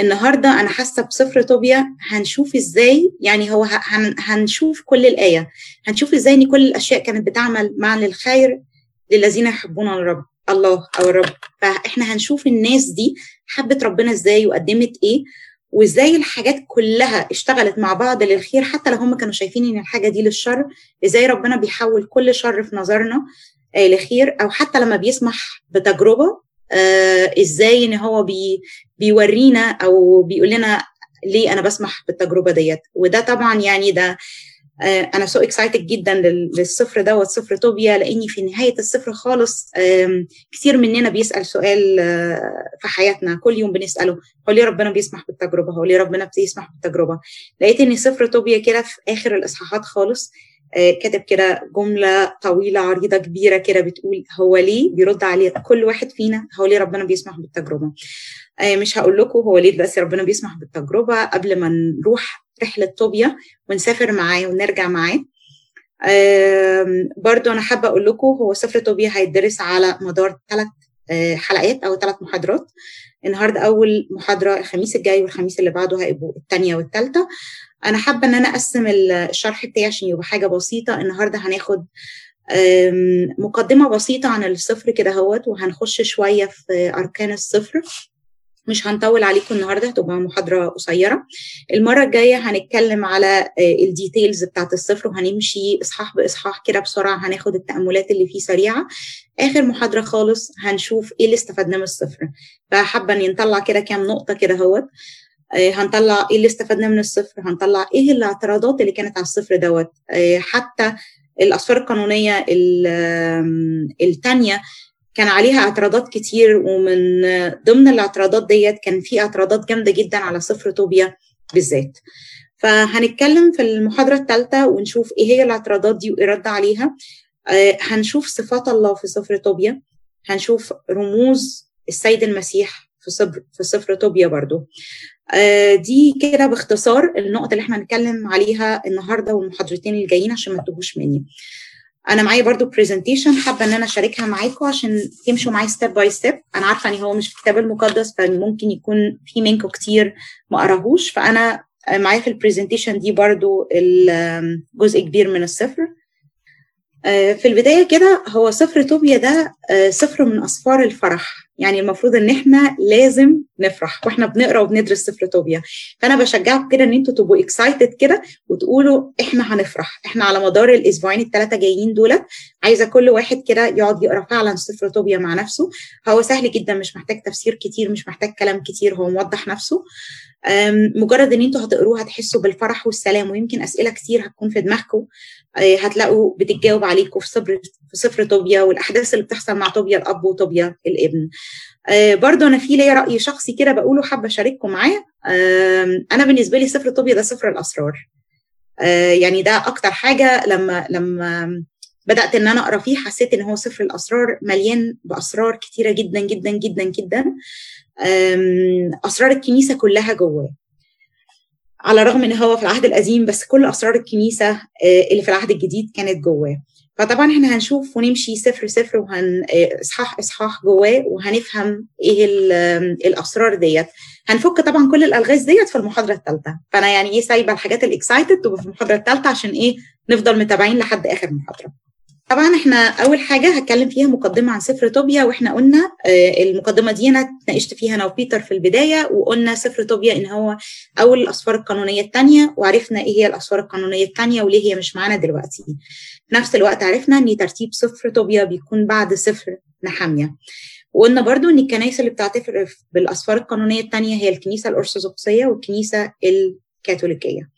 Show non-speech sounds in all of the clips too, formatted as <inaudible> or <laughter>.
النهارده أنا حاسة بسفر طوبيا هنشوف إزاي؟ يعني هو هن هنشوف كل الآية هنشوف إزاي إن كل الأشياء كانت بتعمل معا للخير للذين يحبون الرب الله أو الرب. فإحنا هنشوف الناس دي حبت ربنا إزاي وقدمت إيه وإزاي الحاجات كلها اشتغلت مع بعض للخير حتى لو هم كانوا شايفين إن الحاجة دي للشر إزاي ربنا بيحول كل شر في نظرنا آه لخير أو حتى لما بيسمح بتجربة إزاي إن هو بي بيورينا أو بيقول لنا ليه أنا بسمح بالتجربة ديت. وده طبعا يعني ده آه أنا so so excited جدا للسفر دوت سفر طوبيا لأني في نهاية السفر خالص كتير مننا بيسأل سؤال في حياتنا. كل يوم بنسأله هو ليه ربنا بيسمح بالتجربة؟ هو ليه ربنا بيسمح بالتجربة؟ لقيت إن سفر طوبيا كده في آخر الإصحاحات خالص كاتب كده جملة طويلة عريضة كبيرة كده بتقول هو ليه بيرد عليه كل واحد فينا هو ليه ربنا بيسمح بالتجربة؟ مش هقول لكم هو ليه بس ربنا بيسمح بالتجربة قبل ما نروح رحلة طوبيا ونسافر معاه ونرجع معاه. برضو أنا حابة أقول لكم هو سفر طوبيا هيدرس على مدار ثلاث حلقات أو ثلاث محاضرات. النهارده أول محاضرة الخميس الجاي والخميس اللي بعده هيبقوا الثانية والثالثة أنا حابة إن أنا أقسم الشرح بتاعي عشان يبقى حاجة بسيطة. النهارده هناخد مقدمة بسيطة عن الصفر كده أهوت وهنخش شوية في أركان الصفر. مش هنطول عليكم النهارده هتبقى محاضرة قصيرة. المرة الجاية هنتكلم على الديتيلز بتاعت الصفر وهنمشي إصحاح بإصحاح كده بسرعة. هناخد التأملات اللي فيه سريعة. آخر محاضرة خالص هنشوف إيه اللي استفدناه من الصفر. فحابة إن نطلع كده كام نقطة كده أهوت. هنطلع إيه اللي استفدناه من الصفر؟ هنطلع إيه الاعتراضات اللي كانت على الصفر دوت؟ حتى الأسفار القانونية الثانية كان عليها اعتراضات كتير ومن ضمن الاعتراضات ديت كان في اعتراضات جامدة جدا على صفر طوبيا بالذات. فهنتكلم في المحاضرة الثالثه ونشوف إيه هي الاعتراضات دي وإيه رد عليها. هنشوف صفات الله في صفر طوبيا. هنشوف رموز السيد المسيح في صفر في صفر طوبيا برضو. دي كده باختصار النقط اللي إحنا هنتكلم عليها النهارده والمحاضرتين اللي جايين عشان ما تتوهوش مني. أنا معايا برضو presentation حابة إن أنا أشاركها معاكم عشان تمشوا معايا step by step أنا عارفة إن هو مش في الكتاب المقدس فممكن يكون في منكم كتير ما قراهوش فأنا معايا في ال presentation دي برضو جزء كبير من السفر. في البداية كده هو سفر طوبيا ده سفر من أسفار الفرح. يعني المفروض إن إحنا لازم نفرح وإحنا بنقرأ وبندرس سفر طوبيا. فأنا بشجعكم كده إن إنتوا تبقوا excited كده وتقولوا إحنا هنفرح. إحنا على مدار الأسبوعين الثلاثه جايين دولت عايزة كل واحد كده يقعد يقرأ فعلا صفر توبيا مع نفسه. هو سهل جدا مش محتاج تفسير كتير مش محتاج كلام كتير هو موضح نفسه. مجرد ان أنتوا هتقروه هتحسوا بالفرح والسلام ويمكن أسئلة كتير هتكون في دماغكم هتلاقوا بتتجاوب عليكم في صفر في صفر طوبيا والأحداث اللي بتحصل مع طوبيا الأب وطوبيا الابن. برضه أنا في ليا رأي شخصي كده بقوله حابة أشارككم معاه. أنا بالنسبة لي صفر طوبيا ده صفر الأسرار. يعني ده أكتر حاجة لما لما بدأت إن أنا أقرأ فيه حسيت إن هو سفر الأسرار مليان بأسرار كتيرة جدا جدا جدا جدا. أسرار الكنيسة كلها جواه. على الرغم إن هو في العهد القديم بس كل أسرار الكنيسة اللي في العهد الجديد كانت جواه. فطبعا إحنا هنشوف ونمشي صفر صفر وهن إصحاح إصحاح جواه وهنفهم إيه الأسرار ديت. هنفك طبعا كل الألغاز ديت في المحاضرة الثالثه فأنا يعني إيه سايبة الحاجات ال excited تبقى في المحاضرة الثالثه عشان إيه نفضل متابعين لحد آخر محاضرة. طبعا إحنا أول حاجة هتكلم فيها مقدمة عن سفر طوبيا وإحنا قلنا المقدمة دي أنا اتناقشت فيها أنا وبيتر في البداية وقلنا سفر طوبيا إن هو اول الاسفار القانونية الثانية وعرفنا إيه هي الاسفار القانونية الثانية وليه هي مش معانا دلوقتي. في نفس الوقت عرفنا إن ترتيب سفر طوبيا بيكون بعد سفر نحامية. وقلنا برضو إن الكنائس اللي بتعترف بالاسفار القانونية الثانية هي الكنيسة الأرثوذكسية والكنيسة كاثوليكية.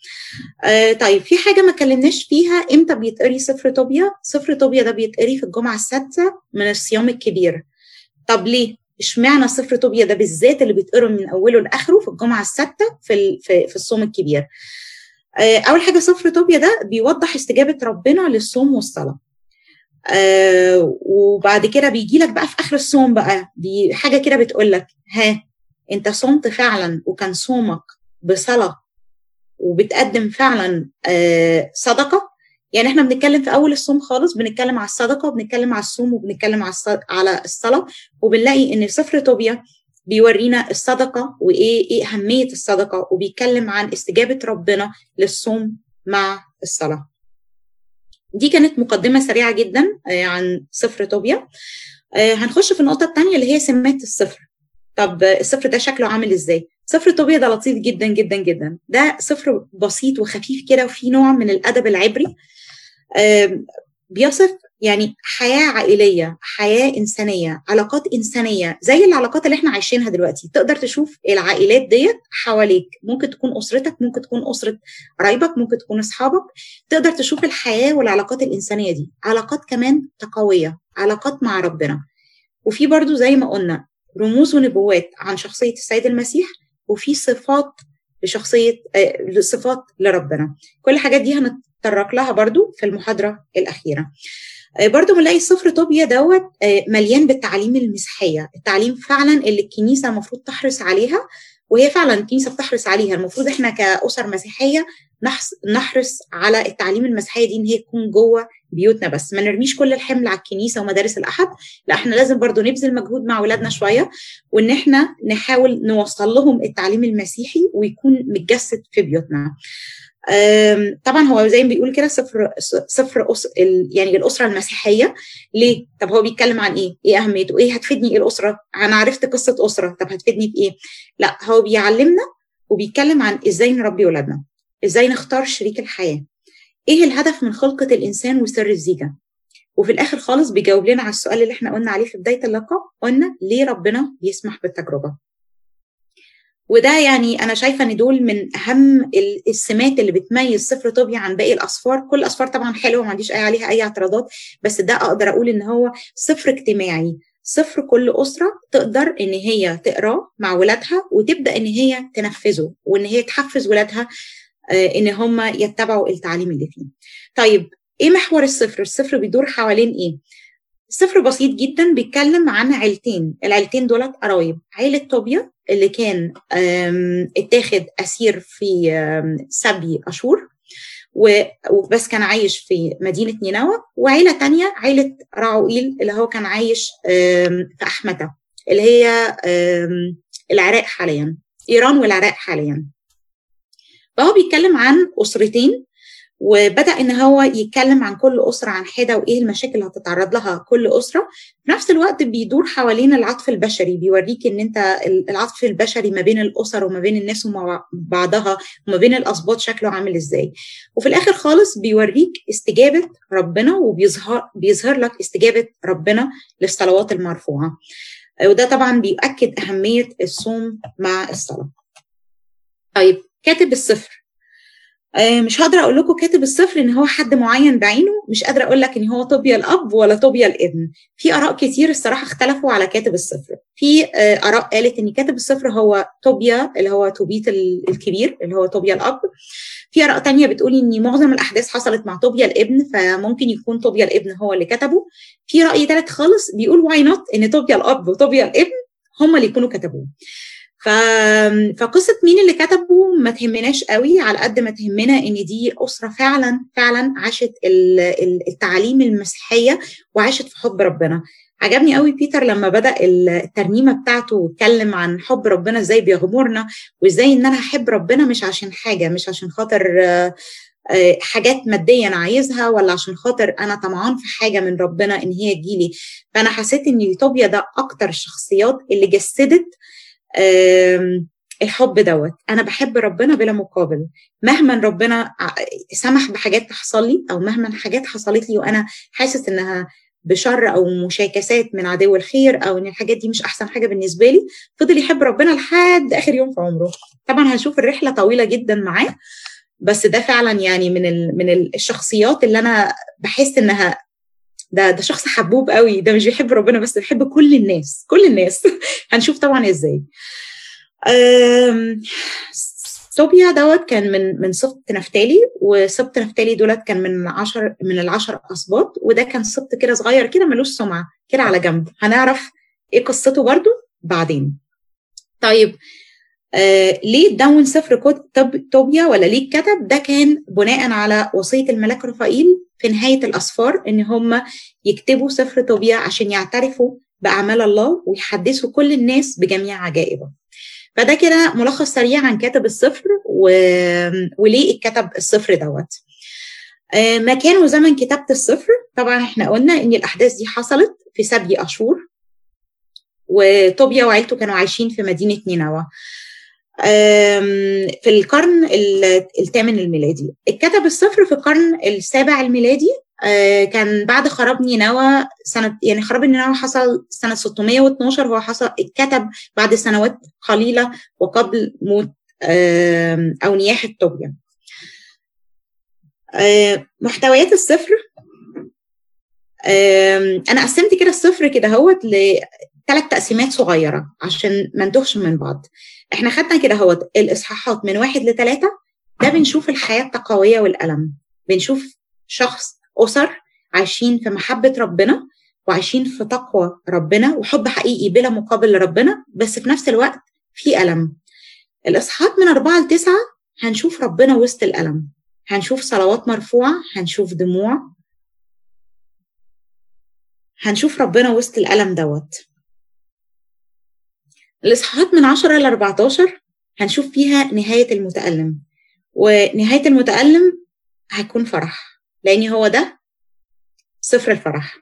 آه طيب في حاجة ما اتكلمناش فيها إمتى بيتقري سفر طوبيا؟ سفر طوبيا ده بيتقري في الجمعة السادسة من الصيام الكبير. طب ليه؟ اشمعنى سفر طوبيا ده بالذات اللي بيتقرا من أوله لآخره في الجمعة السادسة في في, الصوم الكبير. آه أول حاجة سفر طوبيا ده بيوضح استجابة ربنا للصوم والصلاة. آه وبعد كده بيجي لك بقى في آخر الصوم بقى دي حاجة كده بتقول لك ها أنت صمت فعلا وكان صومك بصلاة وبتقدم فعلا صدقة. يعني إحنا بنتكلم في أول الصوم خالص بنتكلم على الصدقة وبنتكلم على الصوم وبنتكلم على على الصلاة. وبنلاقي إن سفر طوبيا بيورينا الصدقة وإيه إيه أهمية الصدقة وبيتكلم عن استجابة ربنا للصوم مع الصلاة. دي كانت مقدمة سريعة جدا عن سفر طوبيا. هنخش في النقطة الثانية اللي هي سمات السفر. طب السفر ده شكله عامل إزاي؟ سفر طوبيا ده لطيف جدا جدا جدا. ده سفر بسيط وخفيف كده وفيه نوع من الأدب العبري. بيصف يعني حياة عائلية حياة إنسانية علاقات إنسانية زي العلاقات اللي إحنا عايشينها دلوقتي. تقدر تشوف العائلات ديت حواليك. ممكن تكون أسرتك ممكن تكون أسرة قرايبك ممكن تكون أصحابك. تقدر تشوف الحياة والعلاقات الإنسانية دي. علاقات كمان تقوية علاقات مع ربنا. وفي برضو زي ما قلنا رموز ونبوات عن شخصية السيد المسيح وفي صفات لشخصية آه صفات لربنا. كل الحاجات دي هنتطرق لها برضو في المحاضرة الأخيرة. برضو بنلاقي سفر طوبيا دوت مليان بالتعاليم المسيحية. التعليم فعلا اللي الكنيسة المفروض تحرص عليها وهي فعلا الكنيسة بتحرص عليها. المفروض إحنا كأسر مسيحية نحرص على التعليم المسيحية دي إن هي تكون جوه بيوتنا بس ما نرميش كل الحمل على الكنيسة ومدارس الأحد لا إحنا لازم برضو نبذل مجهود مع اولادنا شوية وإن إحنا نحاول نوصل لهم التعليم المسيحي ويكون متجسد في بيوتنا طبعا هو زي ما بيقول كده صفر صفر أس... يعني الأسرة المسيحية ليه؟ طب هو بيتكلم عن إيه؟ إيه أهميته؟ إيه هتفيدني إيه الأسرة؟ أنا عرفت قصة أسرة طب هتفيدني في إيه؟ لا هو بيعلمنا وبيتكلم عن إزاي نربي ولادنا إزاي نختار شريك الحياة؟ إيه الهدف من خلقة الإنسان وسر الزيجة؟ وفي الآخر خالص بيجاوب لنا على السؤال اللي إحنا قلنا عليه في بداية اللقاء قلنا ليه ربنا بيسمح بالتجربة؟ وده يعني أنا شايفة إن دول من أهم السمات اللي بتميز سفر طوبيا عن باقي الأسفار. كل الأسفار طبعا حلوة ما عنديش اي عليها أي اعتراضات بس ده أقدر أقول إن هو سفر اجتماعي. سفر كل أسرة تقدر إن هي تقراه مع ولادها وتبدأ إن هي تنفذه وإن هي تحفز ولادها إن هم يتبعوا التعليم اللي فيه. طيب إيه محور السفر السفر بيدور حوالين إيه؟ السفر بسيط جدا بيتكلم عن عيلتين. العيلتين دولت قرايب. عيلة طوبيا اللي كان اتاخد أسير في سبي أشور وبس كان عايش في مدينة نينوى. وعيلة تانية عيلة راعوئيل اللي هو كان عايش في أحمتة اللي هي العراق حاليا. إيران والعراق حاليا. فهو بيتكلم عن أسرتين وبدأ إن هو يتكلم عن كل أسرة عن حدة وإيه المشاكل اللي هتتعرض لها كل أسرة. في نفس الوقت بيدور حوالين العطف البشري بيوريك إن أنت العطف البشري ما بين الأسر وما بين الناس ومع بعضها وما بين الأسباط شكله عامل إزاي. وفي الآخر خالص بيوريك استجابة ربنا وبيظهر بيظهر لك استجابة ربنا للصلوات المرفوعة. وده طبعا بيؤكد أهمية الصوم مع الصلاة. طيب كاتب السفر مش هقدر أقول لكم كاتب السفر إن هو حد معين بعينه مش قادرة أقول لك إن هو طوبيا الأب ولا طوبيا الابن. في آراء كتير الصراحة اختلفوا على كاتب السفر في آراء قالت إن كاتب السفر هو طوبيا اللي هو توبيت الكبير اللي هو طوبيا الأب. في آراء تانية بتقول إن معظم الأحداث حصلت مع طوبيا الابن فممكن يكون طوبيا الابن هو اللي كتبه. في رأي ثالث خالص بيقول why not إن طوبيا الأب وطوبيا الابن هم اللي يكونوا كتبوه. ف... فقصة مين اللي كتبه ما تهمناش قوي على قد ما تهمنا إن دي أسرة فعلا فعلا عاشت التعاليم المسيحية وعاشت في حب ربنا. عجبني قوي بيتر لما بدأ الترنيمة بتاعته واتكلم عن حب ربنا إزاي بيغمرنا وإزاي إن أنا احب ربنا مش عشان حاجة مش عشان خاطر حاجات مادية أنا عايزها ولا عشان خاطر أنا طمعان في حاجة من ربنا إن هي تجيلي. فأنا حسيت إن يوتوبيا ده أكتر الشخصيات اللي جسدت الحب دوت. أنا بحب ربنا بلا مقابل. مهما ربنا سمح بحاجات تحصل لي أو مهما حاجات حصلت لي وأنا حاسس إنها بشر أو مشاكسات من عدو الخير أو إن الحاجات دي مش أحسن حاجة بالنسبة لي فضل يحب ربنا لحد آخر يوم في عمره. طبعا هنشوف الرحلة طويلة جدا معاه بس ده فعلا يعني من من الشخصيات اللي أنا بحس إنها ده ده شخص حبوب قوي ده مش بيحب ربنا بس بيحب كل الناس كل الناس. <laughs> هنشوف طبعا إزاي. صوبيا دوت كان من من سبط نفتالي وسبط نفتالي دولت كان من عشر من العشر اسباط وده كان سبط كده صغير كده ملوش سمعة كده على جنب. هنعرف إيه قصته برضو بعدين. طيب آه ليه دون سفر توبيا ولا ليه كتب؟ ده كان بناء على وصية الملاك رفائيل في نهاية الأسفار إن هم يكتبوا سفر توبيا عشان يعترفوا بأعمال الله ويحدثوا كل الناس بجميع عجائبه. فده كده ملخص سريع عن كاتب الصفر و... وليه اتكتب الصفر دوت. مكان وزمن كتابة الصفر طبعا إحنا قلنا إن الأحداث دي حصلت في سبي أشور وطوبيا وعيلته كانوا عايشين في مدينة نينوى. في القرن الثامن الميلادي. اتكتب الصفر في القرن السابع الميلادي. كان بعد خراب نينوى سنة يعني خراب نينوى حصل سنة 612 هو حصل اتكتب بعد سنوات قليلة وقبل موت أو نياحة طوبيا محتويات الصفر. أنا قسمت كده الصفر كده هوت لثلاث تقسيمات صغيرة عشان ما من بعض. إحنا خدنا كده هوت الإصحاحات من واحد لثلاثة ده بنشوف الحياة التقوية والألم. بنشوف شخص أسر عايشين في محبة ربنا وعايشين في تقوى ربنا وحب حقيقي بلا مقابل لربنا بس في نفس الوقت في ألم. الإصحاحات من أربعة لتسعة هنشوف ربنا وسط الألم. هنشوف صلوات مرفوعة هنشوف دموع هنشوف ربنا وسط الألم دوت. الإصحاحات من 10 ل 14 هنشوف فيها نهاية المتألم ونهاية المتألم هيكون فرح لأن هو ده صفر الفرح.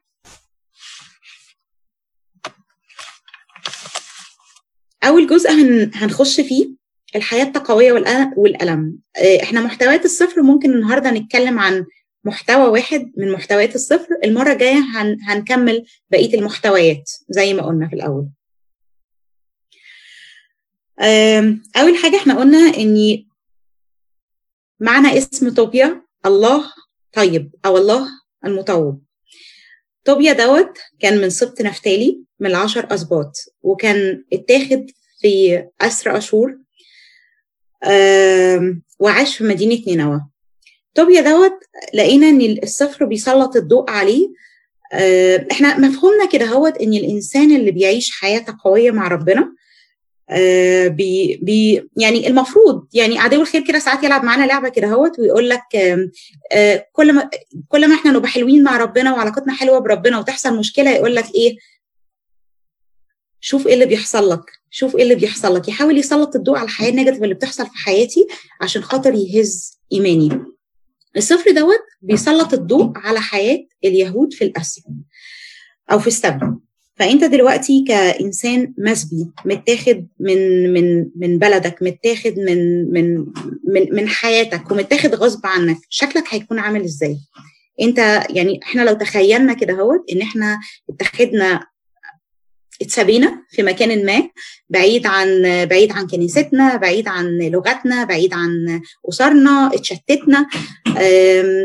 أول جزء هن... هنخش فيه الحياة التقوية والألم. إحنا محتويات الصفر ممكن النهاردة نتكلم عن محتوى واحد من محتويات الصفر المرة الجاية هن... هنكمل بقية المحتويات زي ما قلنا في الأول. أول حاجة إحنا قلنا إن معنى اسم طوبيا الله طيب أو الله المطوب. طوبيا دوت كان من سبط نفتالي من العشر أسباط وكان اتاخد في أسر أشور وعاش في مدينة نينوى. طوبيا دوت لقينا إن الصفر بيسلط الضوء عليه إحنا مفهومنا كده هوت إن الإنسان اللي بيعيش حياة قوية مع ربنا بي بي يعني المفروض يعني عدو الخير كده ساعات يلعب معانا لعبة كده هوت ويقول لك كل ما كل ما إحنا نبقى حلوين مع ربنا وعلاقتنا حلوة بربنا وتحصل مشكلة يقول لك إيه؟ شوف إيه اللي بيحصل لك شوف إيه اللي بيحصل لك. يحاول يسلط الضوء على الحياة ال negative اللي بتحصل في حياتي عشان خاطر يهز إيماني. السفر دوت بيسلط الضوء على حياة اليهود في الاسر أو في السبي فأنت دلوقتي كإنسان مسبي متاخد من من من بلدك متاخد من من من من حياتك ومتاخد غصب عنك شكلك هيكون عامل إزاي؟ أنت يعني إحنا لو تخيلنا كده أهوت إن إحنا اتخذنا اتسبينا في مكان ما بعيد عن بعيد عن كنيستنا بعيد عن لغتنا بعيد عن أسرنا اتشتتنا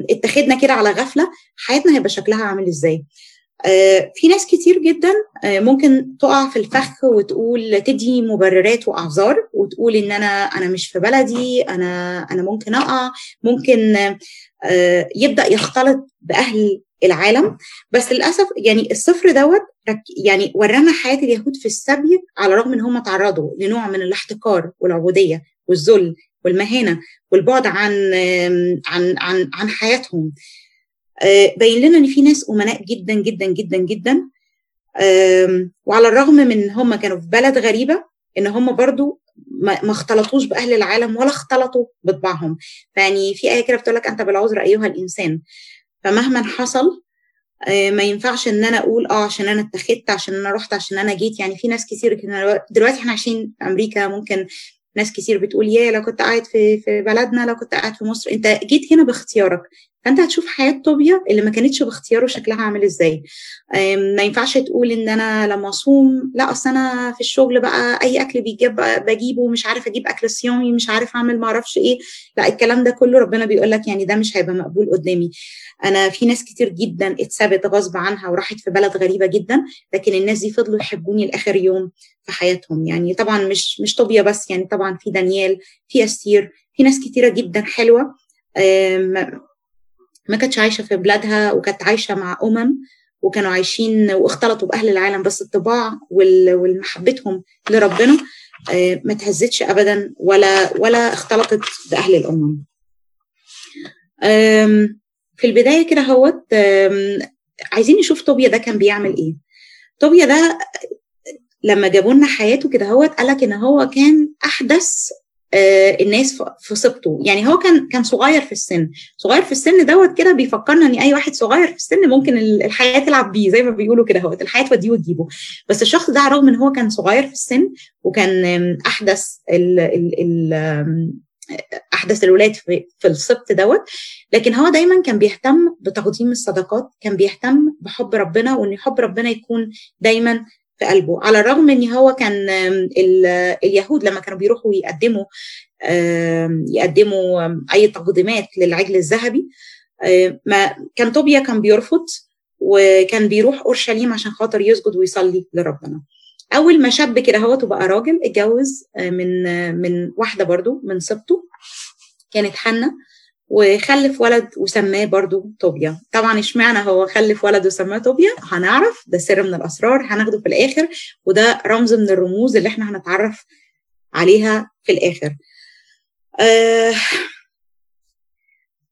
اتخذنا كده على غفلة حياتنا هيبقى شكلها عامل إزاي؟ في ناس كتير جدا ممكن تقع في الفخ وتقول تدي مبررات وأعذار وتقول إن أنا أنا مش في بلدي أنا أنا ممكن أقع. ممكن يبدأ يختلط بأهل العالم. بس للأسف يعني الصفر دوت يعني ورانا حياة اليهود في السبي على الرغم إن هم تعرضوا لنوع من الاحتقار والعبودية والذل والمهانة والبعد عن عن عن عن حياتهم. باين لنا إن في ناس أمناء جدا جدا جدا جدا. وعلى الرغم من إن هم كانوا في بلد غريبة إن هم برضو ما اختلطوش بأهل العالم ولا اختلطوا بطباعهم. فيعني في آية كده بتقول لك أنت بالعذر أيها الإنسان فمهما حصل ما ينفعش إن أنا أقول آه عشان أنا اتخذت عشان أنا رحت عشان أنا جيت. يعني في ناس كتير دلوقتي إحنا عايشين في أمريكا ممكن ناس كتير بتقول يا لو كنت قاعد في في بلدنا لو كنت قاعد في مصر أنت جيت هنا باختيارك. فانت هتشوف حياة طوبيا اللي ما كانتش باختياره شكلها عامل إزاي. ما ينفعش تقول ان أنا لما اصوم. لا اصل أنا في الشغل بقى اي اكل بيجيب بجيبه مش عارف أجيب اكل صيامي مش عارف اعمل ما أعرفش إيه. لا الكلام ده كله ربنا بيقول لك يعني ده مش هيبقى مقبول قدامي. أنا في ناس كتير جدا اتثبت غصب عنها وراحت في بلد غريبة جدا لكن الناس دي فضلوا يحبوني لآخر يوم في حياتهم. يعني طبعا مش مش طوبيا بس يعني طبعا في دانيال في استير في ناس كتيرة جدا حلوة. ما كانتش عايشة في بلادها وكانت عايشة مع أمم وكانوا عايشين واختلطوا بأهل العالم بس الطباع والمحبتهم لربنا ما تهزتش ابدا ولا ولا اختلطت بأهل الأمم. في البداية كده هوت عايزين نشوف طوبيا ده كان بيعمل إيه. طوبيا ده لما جابوا لنا حياته كده هو قال لك إن هو كان أحدث آه الناس في صبته يعني هو كان كان صغير في السن. صغير في السن دوت كده بيفكرنا إن أي واحد صغير في السن ممكن الحياة تلعب بيه زي ما بيقولوا كده هو الحياة توديه وتجيبه. بس الشخص ده رغم إن هو كان صغير في السن وكان أحدث ال ال ال أحدث الولاد في, في السبط دوت لكن هو دايما كان بيهتم بتقديم الصدقات كان بيهتم بحب ربنا وإن حب ربنا يكون دايما في قلبه. على الرغم إن هو كان اليهود لما كانوا بيروحوا يقدموا يقدموا أي تقديمات للعجل الذهبي ما كان طوبيا كان بيرفض وكان بيروح أورشليم عشان خاطر يسجد ويصلي لربنا. أول ما شاب كده هو بقى راجل اتجوز من من واحدة برضو من سبطه كانت حنة. وخلف ولد وسماه برضو طوبيا. طبعا اشمعنى هو خلف ولد وسماه طوبيا؟ هنعرف ده سر من الأسرار هناخده في الآخر وده رمز من الرموز اللي إحنا هنتعرف عليها في الآخر. آه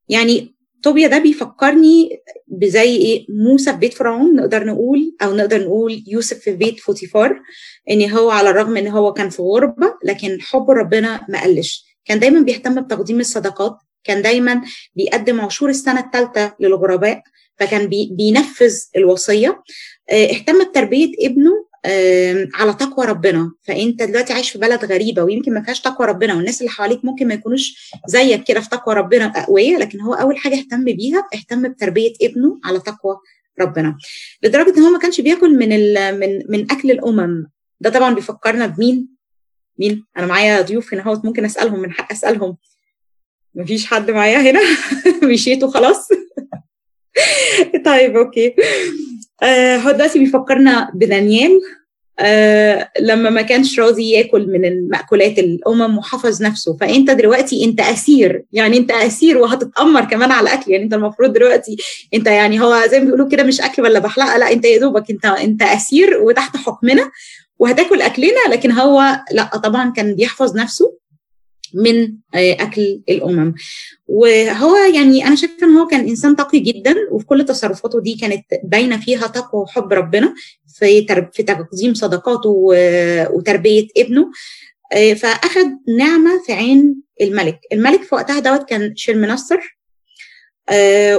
يعني طوبيا ده بيفكرني بزي إيه موسى في بيت فرعون نقدر نقول أو نقدر نقول يوسف في بيت فوتيفار إن هو على الرغم إن هو كان في غربة لكن حب ربنا ما قلش. كان دايما بيهتم بتقديم الصدقات كان دايما بيقدم عشور السنة الثالثه للغرباء فكان بي بينفذ الوصية. اهتم بتربية ابنه على تقوى ربنا. فأنت دلوقتي عايش في بلد غريبة ويمكن ما فيهاش تقوى ربنا والناس اللي حواليك ممكن ما يكونوش زيك كده في تقوى ربنا أقوياء لكن هو أول حاجة اهتم بيها اهتم بتربية ابنه على تقوى ربنا. لدرجة إن هو ما كانش بياكل من من من أكل الأمم. ده طبعا بيفكرنا بمين؟ مين؟ أنا معايا ضيوف هنا ممكن أسألهم من حق أسألهم. مفيش حد معايا هنا؟ <laughs> مشيتوا خلاص <laughs> طيب أوكي. آه هو دلوقتي بيفكرنا بدانيال. آه لما ما كانش راضي ياكل من المأكولات الأمم وحفظ نفسه فأنت دلوقتي أنت أسير. يعني أنت أسير وهتتأمر كمان على أكل يعني أنت المفروض دلوقتي أنت يعني هو زي ما بيقولوا كده مش أكل ولا بحلقة. لا أنت يا دوبك أنت أنت أسير وتحت حكمنا وهتاكل أكلنا. لكن هو لا طبعا كان بيحفظ نفسه. من أكل الأمم. وهو يعني أنا شايفة إن هو كان إنسان تقي جدا وفي كل تصرفاته دي كانت باينة فيها تقوى وحب ربنا في في تقديم صدقاته وتربية ابنه. فأخذ نعمة في عين الملك. الملك في وقتها دوت كان شلمنصر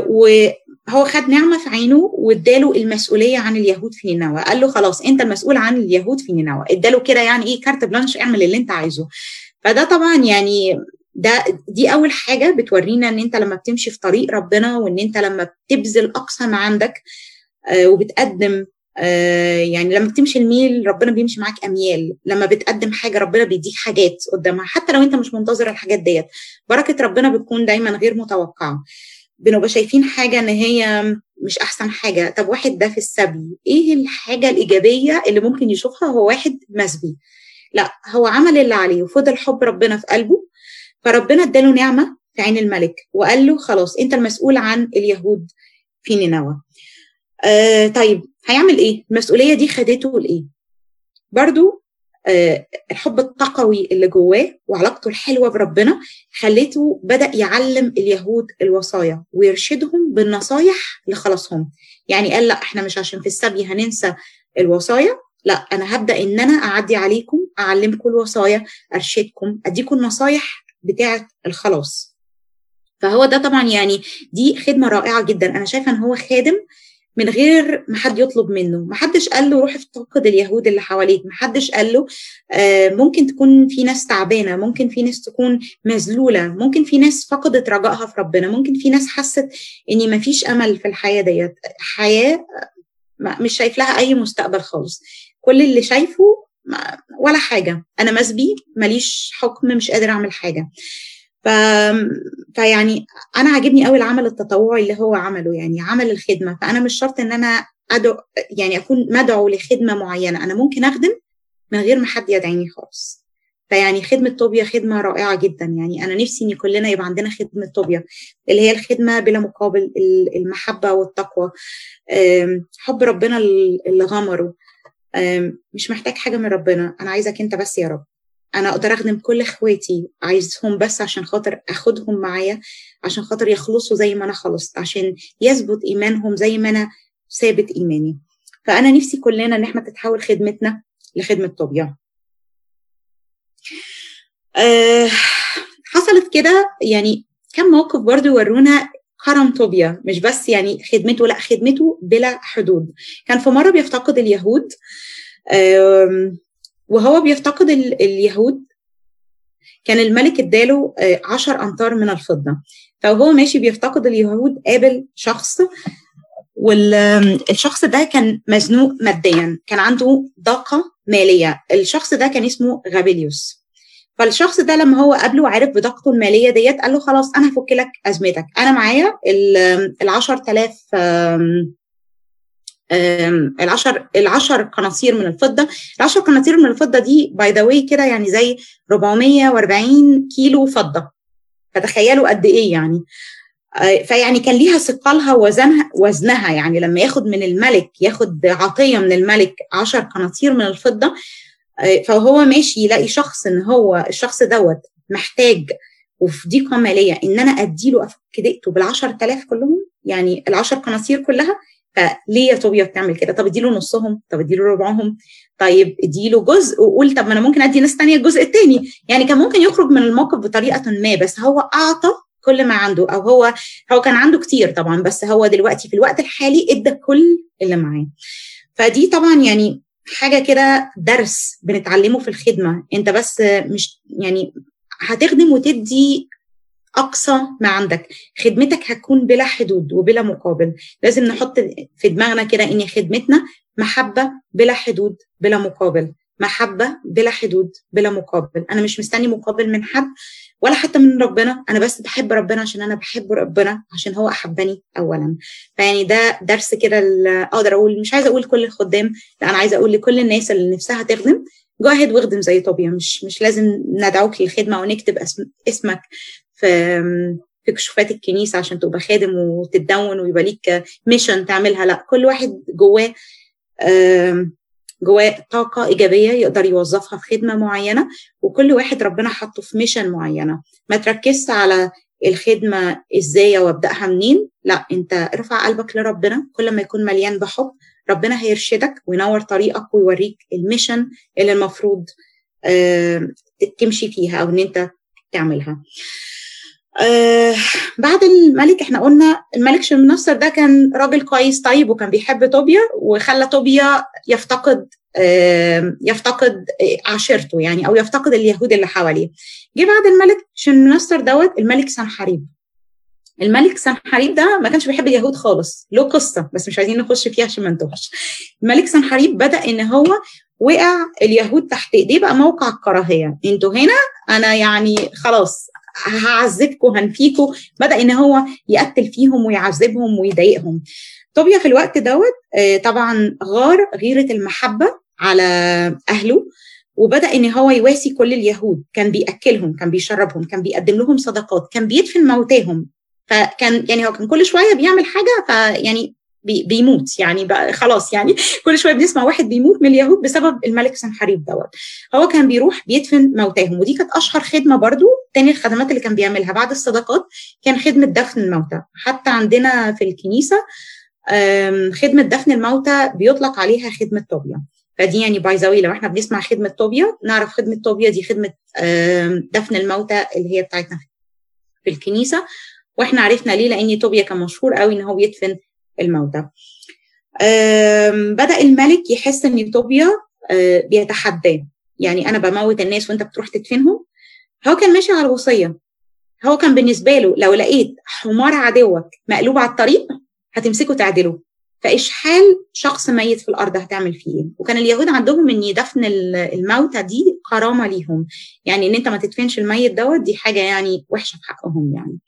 وهو خد نعمة في عينه واداله المسؤولية عن اليهود في نينوى. قال له خلاص أنت المسؤول عن اليهود في نينوى. اداله كده يعني إيه carte blanche اعمل اللي أنت عايزه. فده طبعا يعني ده دي أول حاجة بتورينا إن أنت لما بتمشي في طريق ربنا وإن أنت لما بتبذل أقصى ما عندك آه وبتقدم آه يعني لما بتمشي الميل ربنا بيمشي معاك أميال. لما بتقدم حاجة ربنا بيديك حاجات قدامها حتى لو أنت مش منتظر الحاجات ديت. بركة ربنا بتكون دايما غير متوقعه بنبقى شايفين حاجة إن هي مش أحسن حاجة. طب واحد ده في السبي إيه الحاجة الإيجابية اللي ممكن يشوفها هو واحد مسبي لا هو عمل اللي عليه وفضل حب ربنا في قلبه فربنا اداله نعمة في عين الملك وقال له خلاص انت المسؤول عن اليهود في نينوى. آه طيب هيعمل إيه؟ المسؤولية دي خدته لإيه؟ برضو آه الحب التقوي اللي جواه وعلاقته الحلوة بربنا خلته بدأ يعلم اليهود الوصايا ويرشدهم بالنصايح لخلاصهم. يعني قال لا إحنا مش عشان في السبي هننسى الوصايا لا أنا هبدأ إن أنا أعدي عليكم أعلمكم الوصايا أرشدكم أديكم النصايح بتاعة الخلاص. فهو ده طبعا يعني دي خدمة رائعة جدا. أنا شايفة إن هو خادم من غير ما حد يطلب منه. ما حدش قال له روح افتقد اليهود اللي حواليك. ما حدش قال له آه ممكن تكون في ناس تعبانة ممكن في ناس تكون مذلولة ممكن في ناس فقدت رجائها في ربنا ممكن في ناس حست إن ما فيش أمل في الحياة ديت. حياة مش شايف لها أي مستقبل خالص. كل اللي شايفه ولا حاجة. أنا مسبي ماليش حكم مش قادر أعمل حاجة. ف... فيعني أنا عاجبني قوي العمل التطوعي اللي هو عمله يعني عمل الخدمة. فأنا مش شرط إن أنا أدعو يعني أكون مدعو لخدمة معينة. أنا ممكن أخدم من غير ما حد يدعيني خالص. فيعني خدمة طوبيا خدمة رائعة جدا. يعني أنا نفسي إن كلنا يبقى عندنا خدمة طوبيا اللي هي الخدمة بلا مقابل المحبة والتقوى. حب ربنا اللي غمره. مش محتاج حاجة من ربنا. أنا عايزك أنت بس يا رب. أنا أقدر أخدم كل إخواتي عايزهم بس عشان خاطر أخدهم معايا عشان خاطر يخلصوا زي ما أنا خلصت عشان يثبت إيمانهم زي ما أنا ثابت إيماني. فأنا نفسي كلنا إن إحنا تتحول خدمتنا لخدمة طوبيا أه حصلت كده يعني كم موقف برضو يورونا كرم طوبيا مش بس يعني خدمته لا خدمته بلا حدود. كان في مرة بيفتقد اليهود وهو بيفتقد اليهود كان الملك اداله عشر أمتار من الفضة. فهو ماشي بيفتقد اليهود قابل شخص والشخص ده كان مزنوق ماديا كان عنده ضائقة مالية. الشخص ده كان اسمه غابيليوس. فالشخص ده لما هو قابله وعرف بضائقته المالية ديت قال له خلاص أنا هفك لك أزمتك. أنا معايا ال 10000 العشر العشر قناطير من الفضة. العشر قناطير من الفضة دي by the way كده يعني زي 440 كيلو فضة. فتخيلوا قد إيه يعني. فيعني كان ليها ثقلها وزنها وزنها يعني لما ياخد من الملك ياخد عطية من الملك 10 قناطير من الفضة فهو ماشي يلاقي شخص إن هو الشخص دوت محتاج وفي ضيقه ماليه إن أنا أديله افك دقته بال 10000 كلهم يعني ال 10 قناصير كلها فليه يا طوبيا بتعمل كده؟ طب اديله نصهم، طب اديله ربعهم، طيب اديله جزء وقول طب ما أنا ممكن أدي ناس ثانية الجزء الثاني، يعني كان ممكن يخرج من الموقف بطريقة ما بس هو أعطى كل ما عنده أو هو هو كان عنده كتير طبعا بس هو دلوقتي في الوقت الحالي إدى كل اللي معاه. فدي طبعا يعني حاجة كده درس بنتعلمه في الخدمة. انت بس مش يعني هتخدم وتدي أقصى ما عندك. خدمتك هتكون بلا حدود وبلا مقابل. لازم نحط في دماغنا كده إن خدمتنا محبة بلا حدود بلا مقابل. محبة بلا حدود بلا مقابل. أنا مش مستني مقابل من حد ولا حتى من ربنا. أنا بس بحب ربنا عشان أنا بحب ربنا عشان هو أحبني اولا. فيعني ده درس كده أقدر أقول مش عايزة أقول كل الخدام لا أنا عايزة أقول لكل الناس اللي نفسها تخدم جاهد واخدم زي طوبيا مش مش لازم ندعوك للخدمة ونكتب اسم اسمك في في كشوفات الكنيسة عشان تبقى خادم وتتدون ويبقى ليك mission تعملها. لا كل واحد جواه جواه طاقة إيجابية يقدر يوظفها في خدمة معينة وكل واحد ربنا حطه في mission معينة. ما تركزش على الخدمة إزاي وابداها منين لا أنت ارفع قلبك لربنا. كل ما يكون مليان بحب ربنا هيرشدك وينور طريقك ويوريك ال mission اللي المفروض تمشي فيها أو إن أنت تعملها. آه بعد الملك إحنا قلنا الملك شمنصر ده كان راجل كويس طيب وكان بيحب طوبيا وخلى طوبيا يفتقد آه يفتقد عشيرته يعني أو يفتقد اليهود اللي حواليه. جه بعد الملك شمنصر دوت الملك سنحريب. الملك سنحريب ده ما كانش بيحب اليهود خالص له قصة بس مش عايزين نخش فيها عشان ما نتوهش. الملك سنحريب بدأ إن هو وقع اليهود تحت إيديه بقى موقع الكراهيه أنتوا هنا؟ أنا يعني خلاص هعذبكم هنفيكم. بدأ إن هو يقتل فيهم ويعذبهم ويضايقهم. طوبيا في الوقت دوت طبعا غار غيرة المحبة على أهله وبدأ إن هو يواسي كل اليهود. كان بيأكلهم كان بيشربهم كان بيقدم لهم صدقات كان بيدفن موتاهم. فكان يعني هو كان كل شوية بيعمل حاجة فيعني بي بيموت. يعني بقى خلاص يعني <laughs> كل شوية بنسمع واحد بيموت من اليهود بسبب الملك سنحريب دوت. هو كان بيروح بيدفن موتاهم ودي كانت أشهر خدمة برضو تاني الخدمات اللي كان بيعملها بعد الصدقات كان خدمة دفن الموتى. حتى عندنا في الكنيسة خدمة دفن الموتى بيطلق عليها خدمة طوبيا. فدي يعني by the لو إحنا بنسمع خدمة طوبيا نعرف خدمة طوبيا دي خدمة دفن الموتى اللي هي بتاعتنا في الكنيسة. وإحنا عرفنا ليه لأن طوبيا كان مشهور قوي إن هو بيدفن الموتى. بدأ الملك يحس إن طوبيا بيتحداه. يعني أنا بموت الناس وأنت بتروح تدفنهم هو كان ماشي على الوصية. هو كان بالنسبة له لو لقيت حمار عدوك مقلوب على الطريق هتمسكه تعدله فايش حال شخص ميت في الأرض هتعمل فيه إيه؟ وكان اليهود عندهم إن دفن الموتى دي كرامه ليهم يعني إن أنت ما تدفنش الميت دوت دي حاجة يعني وحشة في حقهم يعني.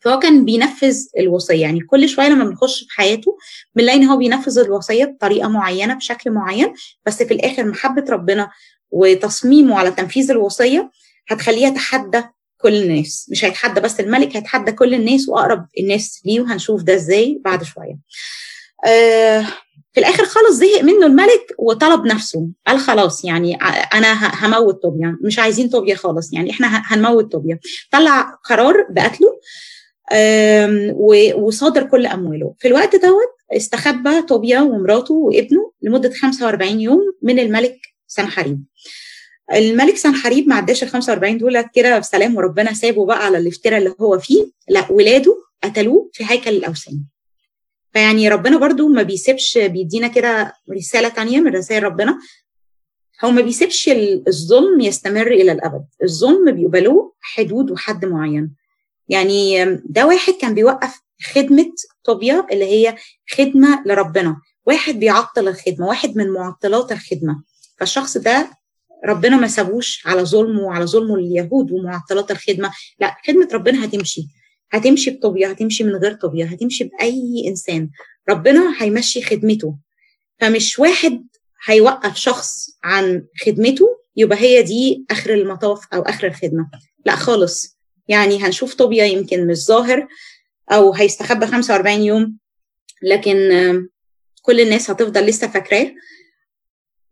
فهو كان بينفذ الوصية. يعني كل شوية لما بنخش في حياته بنلاقي إن هو بينفذ الوصية بطريقة معينة بشكل معين. بس في الآخر محبة ربنا وتصميمه على تنفيذ الوصية هتخليه يتحدى كل الناس. مش هيتحدى بس الملك هيتحدى كل الناس وأقرب الناس ليه وهنشوف ده إزاي بعد شوية. آه في الآخر خالص زهق منه الملك وطلب نفسه. قال خلاص يعني أنا هموت طوبيا. مش عايزين طوبيا خالص يعني إحنا هنموت طوبيا. طلع قرار بقتله وصادر كل أمواله. في الوقت دوت استخبى طوبيا ومراته وابنه لمدة 45 يوم من الملك سنحريب الملك سنحريب ما عداش ال 45 دول كده بسلام وربنا سابه بقى على الافتراء اللي هو فيه. لا ولاده قتلوه في هيكل الأوثان. فيعني ربنا برضو ما بيسيبش بيدينا كده رسالة تانية من رسائل ربنا. هو ما بيسيبش الظلم يستمر إلى الأبد. الظلم بيبقى له حدود وحد معين. يعني ده واحد كان بيوقف خدمة طوبيا اللي هي خدمة لربنا. واحد بيعطل الخدمة واحد من معطلات الخدمة. فالشخص ده ربنا ما سابوش على ظلمه وعلى ظلمه لليهود ومعطلات الخدمة. لا خدمة ربنا هتمشي هتمشي بطوبيا هتمشي من غير طوبيا هتمشي بأي إنسان. ربنا هيمشي خدمته فمش واحد هيوقف شخص عن خدمته يبقى هي دي آخر المطاف أو آخر الخدمة. لا خالص. يعني هنشوف طوبيا يمكن مش ظاهر أو هيستخبى 45 يوم لكن كل الناس هتفضل لسه فاكراه.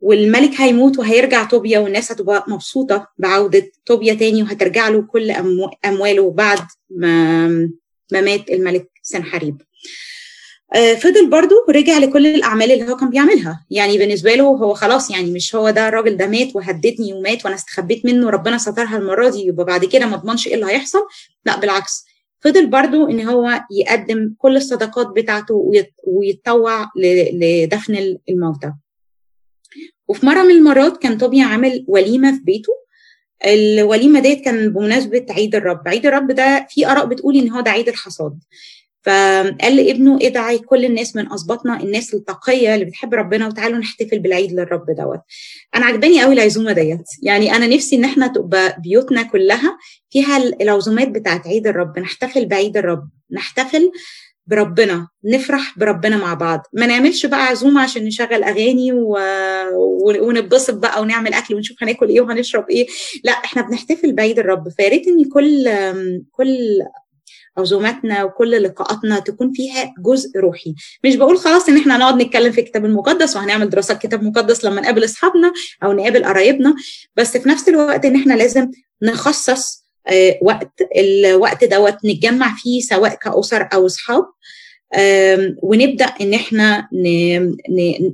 والملك هيموت وهيرجع طوبيا والناس هتبقى مبسوطة بعودة طوبيا تاني وهترجع له كل أمواله بعد ما ما مات الملك سنحريب. فضل برضو رجع لكل الأعمال اللي هو كان بيعملها. يعني بالنسبة له هو خلاص يعني مش هو ده الراجل ده مات وهددني ومات وأنا استخبيت منه ربنا سترها المرة دي يبقى بعد كده ما اضمنش إيه اللي هيحصل. لا بالعكس. فضل برضو إن هو يقدم كل الصدقات بتاعته ويتطوع لدفن الموتى. وفي مرة من المرات كان طوبيا عامل وليمة في بيته. الوليمة ديت كان بمناسبة عيد الرب. عيد الرب ده في آراء بتقول إن هو ده عيد الحصاد. فقال لابنه ادعي كل الناس من اسباطنا الناس التقية اللي بتحب ربنا وتعالوا نحتفل بالعيد للرب دوت. أنا عجباني قوي العزومة ديت. يعني أنا نفسي إن إحنا تبقى بيوتنا كلها فيها العزومات بتاعت عيد الرب. نحتفل بعيد الرب. نحتفل بربنا نفرح بربنا مع بعض. ما نعملش بقى عزومة عشان نشغل أغاني و... ونتبسط بقى ونعمل أكل ونشوف هناكل إيه وهنشرب إيه. لا إحنا بنحتفل بعيد الرب. فيا ريت إن كل كل عزوماتنا وكل لقاءاتنا تكون فيها جزء روحي. مش بقول خلاص إن إحنا نقعد نتكلم في الكتاب المقدس وهنعمل دراسة كتاب مقدس لما نقابل أصحابنا أو نقابل قرايبنا بس في نفس الوقت إن إحنا لازم نخصص وقت الوقت دوت نتجمع فيه سواء كأسر أو أصحاب ونبدأ إن إحنا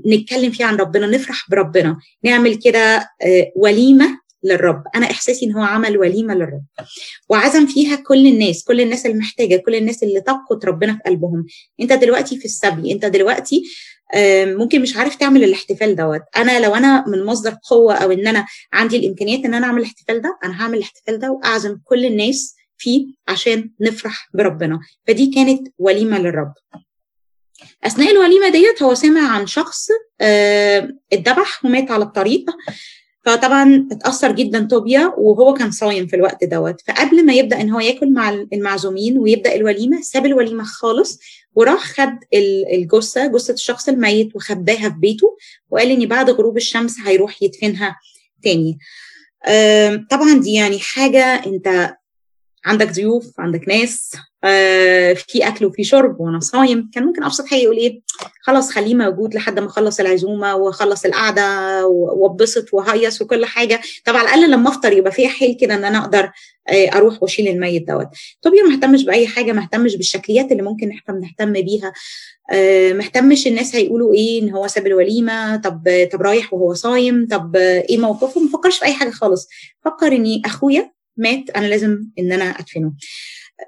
نتكلم فيه عن ربنا نفرح بربنا نعمل كده وليمة للرب. أنا إحساسي إن هو عمل وليمة للرب. وعزم فيها كل الناس كل الناس المحتاجة كل الناس اللي تقت ربنا في قلبهم. أنت دلوقتي في السبي أنت دلوقتي ممكن مش عارف تعمل الاحتفال دوت. أنا لو أنا من مصدر قوة أو إن أنا عندي الإمكانيات إن أنا أعمل الاحتفال ده أنا هعمل الاحتفال ده وأعزم كل الناس فيه عشان نفرح بربنا. فدي كانت وليمة للرب. أثناء الوليمة ديت هو سمع عن شخص اتذبح ومات على الطريق. فطبعا اتأثر جدا طوبيا وهو كان صايم في الوقت دوت. فقبل ما يبدأ إن هو ياكل مع المعزومين ويبدأ الوليمة ساب الوليمة خالص وراح خد الجثة جثة الشخص الميت وخباها في بيته وقال إن بعد غروب الشمس هيروح يدفنها تاني. طبعا دي يعني حاجة أنت عندك ضيوف عندك ناس في أكل وفي شرب وأنا صايم كان ممكن أبسط حاجة يقول إيه خلاص خليه موجود لحد ما أخلص العزومة وأخلص القعدة واتبسط وهيص وكل حاجة. طب على الأقل لما أفطر يبقى في حيل كده إن أنا أقدر أروح وأشيل الميت دوت. طبيا ما اهتمش بأي حاجة ما اهتمش بالشكليات اللي ممكن إحنا بنهتم بيها. ما اهتمش الناس هيقولوا إيه إن هو ساب الوليمة طب طب رايح وهو صايم طب إيه موقفه؟ ما فكرش في أي حاجة خالص. فكر إني أخويا مات أنا لازم إن أنا أدفنه.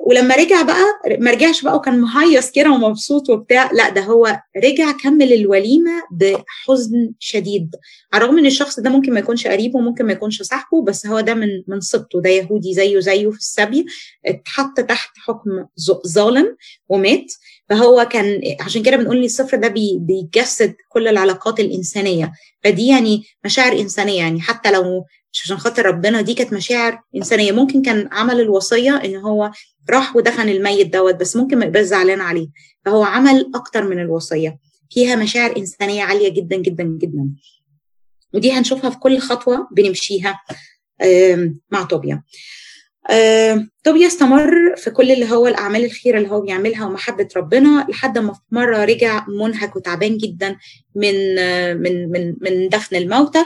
ولما رجع بقى ما رجعش بقى وكان مهيص كده ومبسوط وبتاع لا ده هو رجع كمل الوليمة بحزن شديد. على الرغم إن الشخص ده ممكن ما يكونش قريبه وممكن ما يكونش صاحبه بس هو ده من من صبته ده يهودي زيه زيه في السبي اتحط تحت حكم ظالم ومات. فهو كان عشان كده بنقول إن الصفر ده بي بيجسد كل العلاقات الإنسانية. فدي يعني مشاعر إنسانية يعني حتى لو عشان خاطر ربنا دي كانت مشاعر إنسانية. ممكن كان عمل الوصية إن هو راح ودفن الميت دوت بس ممكن ما يبقاش زعلان عليه. فهو عمل أكتر من الوصية. فيها مشاعر إنسانية عالية جدا جدا جدا. ودي هنشوفها في كل خطوة بنمشيها مع طوبيا. طوبيا استمر في كل اللي هو الأعمال الخيرة اللي هو بيعملها ومحبة ربنا لحد ما في مرة رجع منهك وتعبان جدا من آه، من من من دفن الموتى.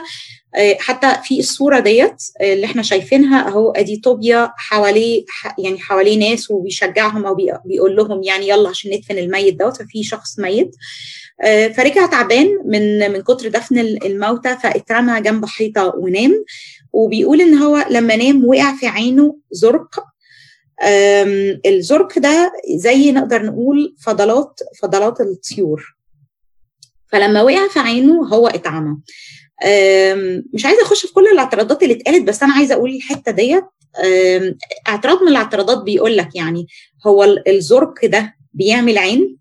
آه، حتى في الصورة ديت آه، اللي إحنا شايفينها أهو أدي طوبيا حواليه يعني حواليه ناس وبيشجعهم أو بي- بيقول لهم يعني يلا عشان ندفن الميت دوت ففي شخص ميت. آه، فرجع تعبان من من كتر دفن الموتى فاترمى جنب حيطة ونام. وبيقول إن هو لما نام وقع في عينه زرق الزرق ده زي نقدر نقول فضلات فضلات الطيور. فلما وقع في عينه هو اتعمى. مش عايزة أخش في كل الاعتراضات اللي اتقالت بس أنا عايزة أقول الحتة ديت. اعتراض من الاعتراضات بيقول لك يعني هو ال- الزرق ده بيعمل عين؟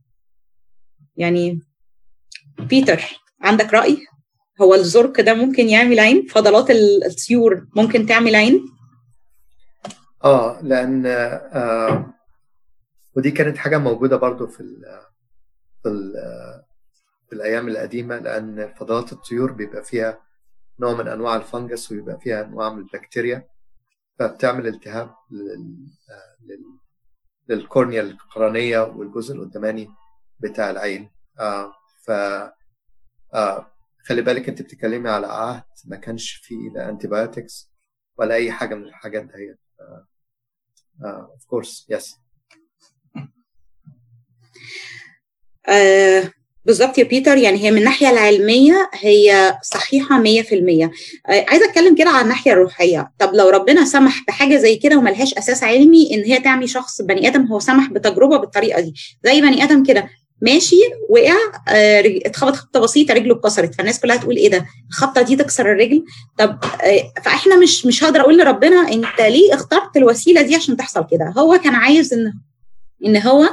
يعني بيتر عندك رأي؟ هو الزرق ده ممكن يعمل عين؟ فضلات ال- الطيور ممكن تعمل عين؟ آه لأن آه ودي كانت حاجة موجودة برضو في ال في ال في الأيام القديمة لأن فضلات الطيور بيبقى فيها نوع من أنواع الفنجس ويبقى فيها أنواع من البكتيريا فبتعمل التهاب لل- لل- للكورنيا القرنية والجزء القداماني بتاع العين. آه ف آه خلي بالك انت بتتكلمي على عهد ما كانش فيه لا انتيبيوتكس ولا أي حاجة من الحاجات that of course yes بالظبط يا بيتر. يعني هي من الناحية العلمية هي صحيحة 100% آه عايزة أتكلم كده عن الناحية الروحية. طب لو ربنا سمح بحاجة زي كده وملهاش أساس علمي إن هي تعمي شخص بني آدم هو سمح بتجربة بالطريقة دي. زي بني آدم كده ماشي وقع آه اتخبط خبطة بسيطة رجله اتكسرت. فالناس كلها تقول إيه ده؟ الخبطة دي تكسر الرجل. طب آه فإحنا مش مش هقدر أقول لربنا أنت ليه اخترت الوسيلة دي عشان تحصل كده؟ هو كان عايز إن إن هو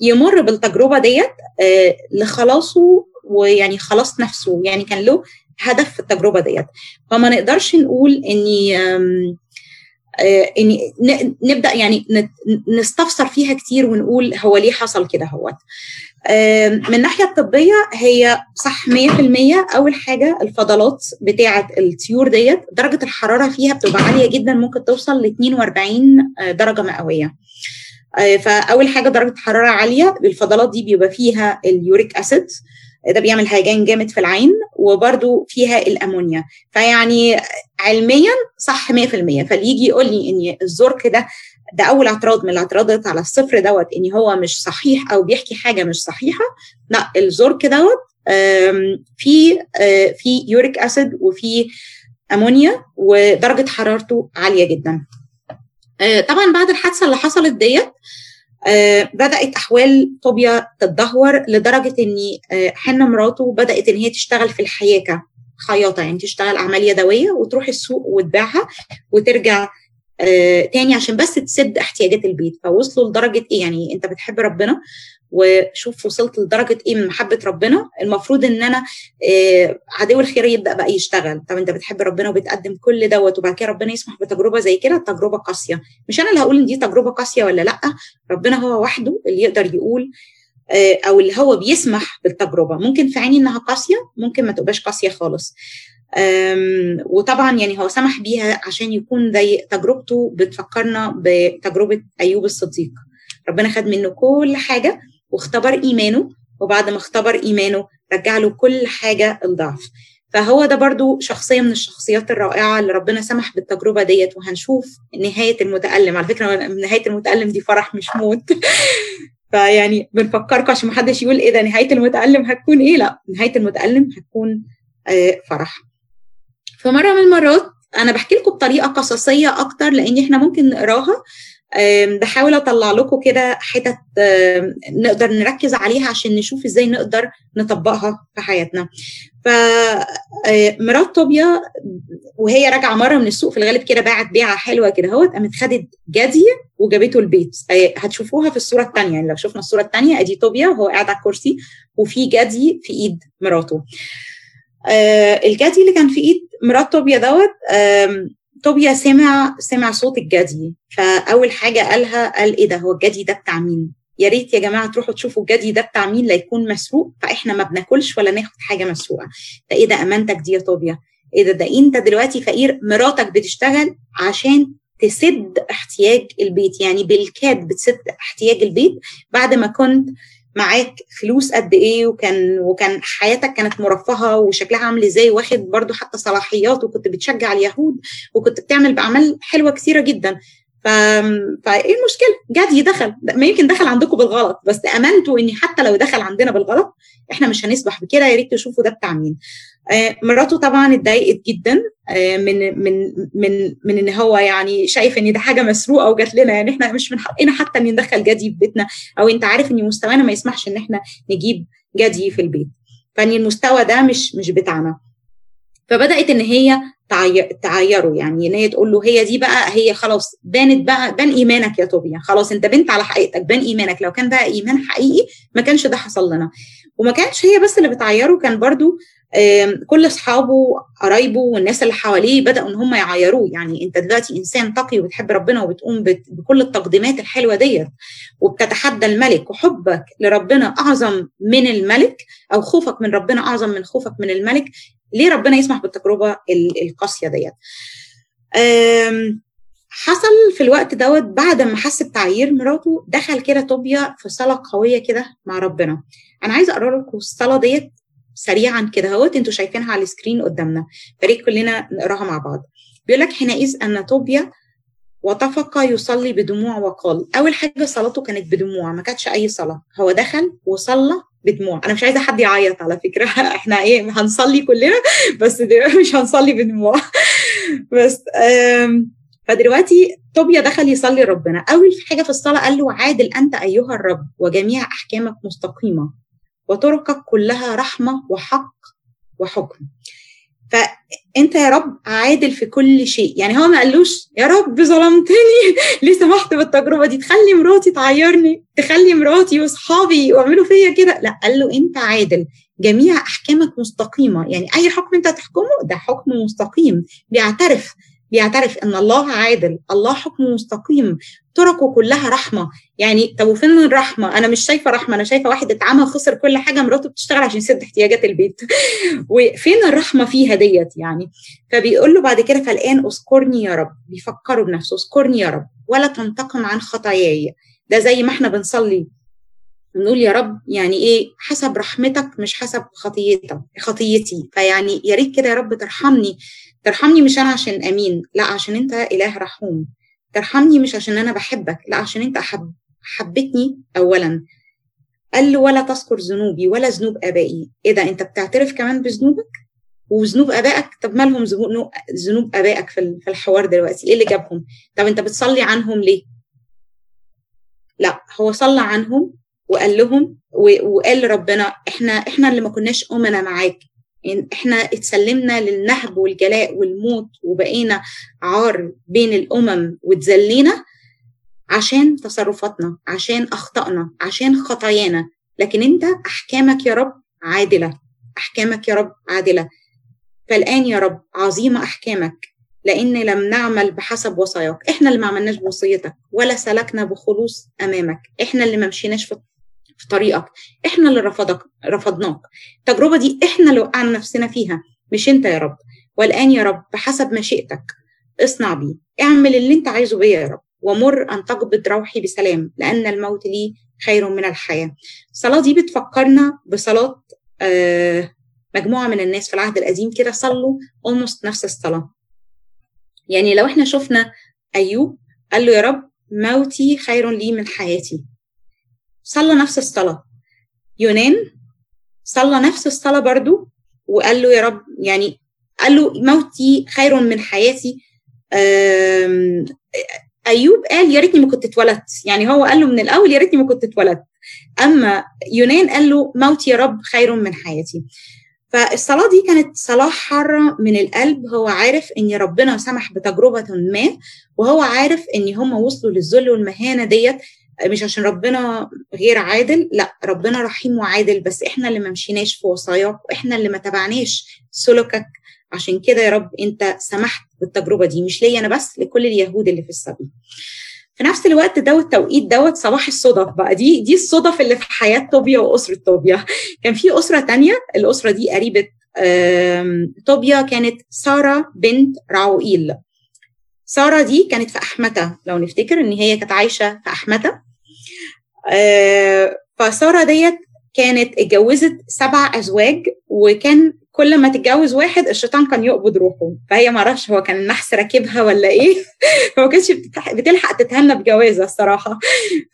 يمر بالتجربة ديت آه، لخلاصه ويعني خلاص نفسه. يعني كان له هدف في التجربة ديت. فما نقدرش نقول إني إني نبدأ يعني نستفسر فيها كتير ونقول هو ليه حصل كده هوت. من الناحية الطبية هي صح 100% أول حاجة الفضلات بتاعة الطيور ديت. درجة الحرارة فيها بتبقى عالية جدا ممكن توصل ل 42 درجة مئوية. آه، فأول حاجة درجة حراره عالية الفضلات دي بيبقى فيها اليوريك أسيد. ده بيعمل هيجان جامد في العين وبرده فيها الأمونيا. فيعني علميا صح 100% فاللي يجي يقول لي إن الزرق ده ده أول اعتراض من الاعتراضات على الصفر دوت إن هو مش صحيح أو بيحكي حاجة مش صحيحة. لا الزرق دوت في آه، في يوريك أسيد وفي أمونيا ودرجة حرارته عالية جدا. آه، طبعا بعد الحادثة اللي حصلت ديت آه، بدأت أحوال طوبيا تتدهور لدرجة إن حنة مراته بدأت إن هي تشتغل في الحياكة خياطة يعني تشتغل أعمال يدوية وتروح السوق وتبيعها وترجع آه، تاني عشان بس تسد احتياجات البيت. فوصلوا لدرجة إيه؟ يعني أنت بتحب ربنا وشوف وصلت لدرجة إيه من محبة ربنا. المفروض إن أنا آه، عدو الخير يبدأ بقى يشتغل. طب أنت بتحب ربنا وبتقدم كل دوت وبعد كده ربنا يسمح بتجربة زي كده تجربة قاسية. مش أنا اللي هقول إن دي تجربة قاسية ولا لأ ربنا هو وحده اللي يقدر يقول آه، أو اللي هو بيسمح بالتجربة. ممكن في عيني إنها قاسية ممكن ما تبقاش قاسية خالص. وطبعا يعني هو سمح بيها عشان يكون زي تجربته بتفكرنا بتجربة أيوب الصديق. ربنا خد منه كل حاجة واختبر إيمانه وبعد ما اختبر إيمانه رجع له كل حاجة الضعف. فهو ده برضو شخصية من الشخصيات الرائعة اللي ربنا سمح بالتجربة ديت وهنشوف نهاية المتألم. على فكرة نهاية المتألم دي فرح مش موت. <laughs> فيعني بنفكركم عشان محدش يقول إيه ده نهاية المتألم هتكون إيه؟ لا نهاية المتألم هتكون آه فرح. في مره من المرات أنا بحكي لكم بطريقة قصصية أكتر لأن إحنا ممكن نقراها. بحاول أطلع لكم كده حتت نقدر نركز عليها عشان نشوف إزاي نقدر نطبقها في حياتنا. فمرات طوبيا وهي راجعة مرة من السوق في الغالب كده باعت بيعة حلوة كده أهوت قامت خدت جدي وجابته البيت. آه، هتشوفوها في الصورة الثانية يعني لو شفنا الصورة الثانية أدي طوبيا وهو قاعد على الكرسي وفي جدي في إيد مراته. آه الجدي اللي كان في إيد مرات طوبيا دوت طوبيا سمع سمع صوت الجدي. فأول حاجة قالها قال إيه ده؟ هو الجدي ده بتاع مين؟ يا ريت يا جماعة تروحوا تشوفوا الجدي ده بتاع مين لا يكون مسروق. فإحنا ما بناكلش ولا ناخد حاجة مسروقة. ده إيه ده؟ أمانتك دي يا طوبيا إيه ده؟ ده أنت دلوقتي فقير مراتك بتشتغل عشان تسد احتياج البيت. يعني بالكاد بتسد احتياج البيت. بعد ما كنت معاك فلوس قد إيه وكان وكان حياتك كانت مرفهة وشكلها عامل إزاي واخد برضو حتى صلاحيات وكنت بتشجع اليهود وكنت بتعمل بأعمال حلوة كثيرة جدا ف... فايه المشكلة؟ جدي دخل ما يمكن دخل عندكم بالغلط بس آمنتوا ان حتى لو دخل عندنا بالغلط إحنا مش هنسبح بكده يا ريت تشوفوا ده بتاع مين. آه مراته طبعا اتضايقت جدا آه من من من من إن هو يعني شايف إن ده حاجة مسروقة وجات لنا يعني إحنا مش من حقنا حتى إن ندخل جدي في بيتنا أو أنت عارف إن مستوانا ما يسمحش إن إحنا نجيب جدي في البيت. فإن المستوى ده مش مش بتاعنا. فبدأت إن هي تعيره يعني إن هي تقول له هي دي بقى هي خلاص بانت بقى بان إيمانك يا طوبيا خلاص أنت بنت على حقيقتك بان إيمانك لو كان بقى إيمان حقيقي ما كانش ده حصل لنا وما كانش هي بس اللي بتعيره كان برضو كل أصحابه قرايبه والناس اللي حواليه بدأوا إن هم يعيروه. يعني أنت دلوقتي إنسان تقي وبتحب ربنا وبتقوم بكل التقديمات الحلوة ديت وبتتحدى الملك وحبك لربنا أعظم من الملك أو خوفك من ربنا أعظم من خوفك من الملك ليه ربنا يسمح بالتجربة القاسية ديت؟ حصل في الوقت دوت بعد ما حس بتعيير مراته دخل كده طوبيا في صلاة قوية كده مع ربنا. أنا عايزة اقرا لكم الصلاة ديت سريعا كده اهوت أنتوا شايفينها على السكرين قدامنا. فريق كلنا نقراها مع بعض. بيقول لك حينئذ طوبيا وطفق يصلي بدموع وقال. أول حاجة صلاته كانت بدموع ما كانتش أي صلاة. هو دخل وصلى بدموع. أنا مش عايزة حد يعيط على فكرة. <laughs> إحنا إيه هنصلي كلنا؟ بس <laughs> مش هنصلي بدموع. بس فدلوقتي طوبيا دخل يصلي ربنا. أول حاجة في الصلاة قال له عادل أنت أيها الرب وجميع أحكامك مستقيمة. وطرقك كلها رحمة وحق وحكم. فأنت يا رب عادل في كل شيء. يعني هو ما قالوش يا رب ظلمتني. <laughs> ليه سمحت بالتجربة دي؟ تخلي مراتي تعيرني تخلي مراتي وأصحابي يعملوا فيا كده. لا قال له أنت عادل. جميع أحكامك مستقيمة. يعني أي حكم أنت تحكمه ده حكم مستقيم. بيعترف بيعترف إن الله عادل الله حكم مستقيم طرقه كلها رحمة. يعني طب وفين الرحمه أنا مش شايفة رحمة أنا شايفة واحد اتعمى خسر كل حاجة مراته بتشتغل عشان يسد احتياجات البيت. <laughs> وفين الرحمة فيها ديت يعني؟ فبيقول له بعد كده فالآن اذكرني يا رب. بيفكروا بنفسه اذكرني يا رب ولا تنتقم عن خطاياي. ده زي ما إحنا بنصلي بنقول يا رب يعني إيه؟ حسب رحمتك مش حسب خطيتك خطيتي. فيعني يا ريت كده يا رب ترحمني. ترحمني مش أنا عشان أمين لا عشان أنت إله رحوم. ترحمني مش عشان أنا بحبك لا عشان أنت أحب حبتني اولا. قال له ولا تذكر ذنوبي ولا ذنوب آبائي. إيه ده أنت بتعترف كمان بذنوبك؟ وذنوب آبائك؟ طب مالهم ذنوب آبائك في الحوار دلوقتي؟ إيه اللي جابهم؟ طب أنت بتصلي عنهم ليه؟ لا هو صلى عنهم وقال لهم وقال لربنا إحنا إحنا اللي ما كناش أمنا معاك. يعني إحنا اتسلمنا للنهب والجلاء والموت وبقينا عار بين الأمم واتذلينا عشان تصرفاتنا عشان اخطائنا عشان خطايانا. لكن أنت أحكامك يا رب عادلة أحكامك يا رب عادلة. فالآن يا رب عظيمة أحكامك لأن لم نعمل بحسب وصاياك. إحنا اللي ما عملناش بوصيتك ولا سلكنا بخلوص أمامك. إحنا اللي ما مشيناش في في طريقك. إحنا اللي رفضك رفضناك. التجربة دي إحنا اللي وقعنا نفسنا فيها. مش أنت يا رب. والآن يا رب بحسب مشيئتك. اصنع بي اعمل اللي أنت عايزه بيا يا رب. ومر أن تقبض روحي بسلام لأن الموت لي خير من الحياة. الصلاة دي بتفكرنا بصلاة آه مجموعة من الناس في العهد القديم كده صلوا almost نفس الصلاة. يعني لو إحنا شفنا أيوب قال له يا رب موتي خير لي من حياتي. صلى نفس الصلاة. يونان صلى نفس الصلاة برضو وقال له يا رب يعني قال له موتي خير من حياتي. أيوب قال يا ريتني ما كنت اتولدت. يعني هو قال له من الأول يا ريتني ما كنت اتولدت. أما يونان قال له موتي يا رب خير من حياتي. فالصلاة دي كانت صلاة حارة من القلب. هو عارف إن ربنا سمح بتجربة ما وهو عارف إن هم وصلوا للذل والمهانة ديت. مش عشان ربنا غير عادل لا ربنا رحيم وعادل بس إحنا اللي ما مشيناش في وصاياك وإحنا اللي ما تبعناش سلوكك. عشان كده يا رب أنت سمحت بالتجربة دي مش ليا أنا بس لكل اليهود اللي في السبي في نفس الوقت ده والتوقيت دوت صباح الصدف بقى دي دي الصدف اللي في حياة طوبيا وأسرة طوبيا. كان في أسرة تانية الأسرة دي قريبة طوبيا كانت سارة بنت راوئيل سارة دي كانت في احمته لو نفتكر إن هي كانت عايشة في احمته آه فسارة ديت كانت اتجوزت سبع أزواج وكان كل ما تتجوز واحد الشيطان كان يقبض روحه. فهي ما أعرفش هو كان النحس راكبها ولا إيه؟ <laughs> فما كانتش بتلحق تتهنى بجوازة الصراحة.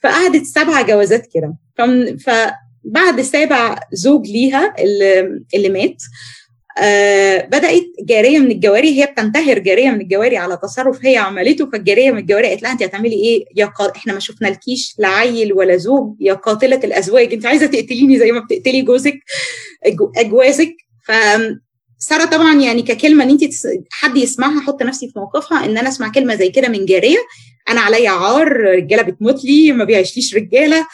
فقعدت سبع جوازات كده. فبعد سابع زوج ليها اللي, اللي مات آه بدأت جارية من الجواري هي بتنتهر جارية من الجواري على تصرف هي عملته فالجارية من الجواري قالت لها انت هتعملي إيه؟ يا قا... إحنا ما شفنالكيش لا عيل ولا زوج يا قاتلة الأزواج انت عايزة تقتليني زي ما بتقتلي جوزك أجوازك. ف سارة طبعا يعني ككلمة إن انت حد يسمعها حط نفسي في موقفها إن أنا أسمع كلمة زي كده من جارية أنا عليا عار رجالة بتموت لي ما بيعيشليش رجالة.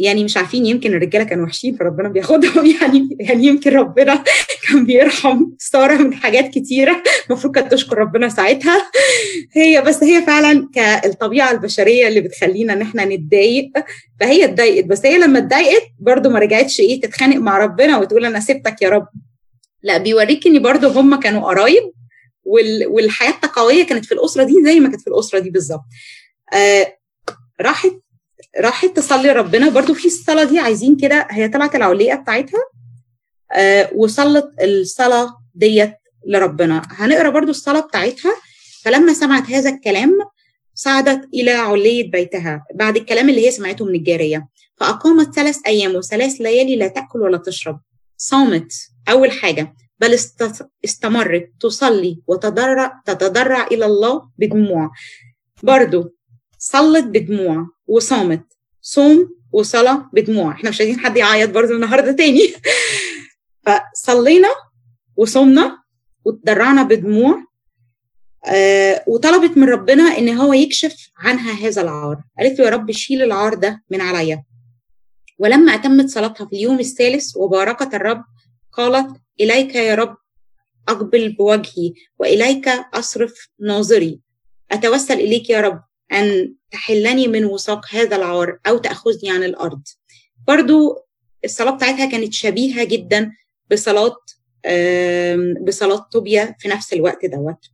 يعني مش عارفين يمكن الرجالة كانوا وحشين فربنا بياخدهم. <laughs> يعني يعني يمكن ربنا كان بيرحم سارة من حاجات كتيرة. المفروض كانت تشكر ربنا ساعتها. هي بس هي فعلا كالطبيعة البشرية اللي بتخلينا إن إحنا نتضايق. فهي اتضايقت. بس هي لما اتضايقت برده ما رجعتش إيه تتخانق مع ربنا وتقول أنا سبتك يا رب. لا بيوريك ان برده هم كانوا قرايب والحياة التقوية كانت في الأسرة دي زي ما كانت في الأسرة دي بالظبط. آه راحت راحت تصلي ربنا. برضو في الصلاة دي عايزين كده هي تبعت العليقة بتاعتها آه وصلت الصلاة ديت لربنا. هنقرأ برضو الصلاة بتاعتها. فلما سمعت هذا الكلام صعدت إلى علية بيتها بعد الكلام اللي هي سمعته من الجارية. فأقامت ثلاث أيام وثلاث ليالي لا تأكل ولا تشرب. صامت. أول حاجة بل استمرت تصلي وتضرع تتضرع إلى الله بدموع. برضو صلت بدموع وصامت صوم وصلاة بدموع. إحنا مش عايزين حد يعيط برضه النهارده تاني. <laughs> فصلينا وصومنا وتضرعنا بدموع آه وطلبت من ربنا إن هو يكشف عنها هذا العار. قالت له يا رب شيل العار ده من عليا. ولما أتمت صلاتها في اليوم الثالث وباركت الرب قالت إليك يا رب أقبل بوجهي وإليك أصرف ناظري. أتوسل إليك يا رب. أن تحلني من وثاق هذا العار أو تأخذني عن الأرض. برضو الصلاة بتاعتها كانت شبيهة جدا بصلاة بصلاة طوبيا في نفس الوقت دوت.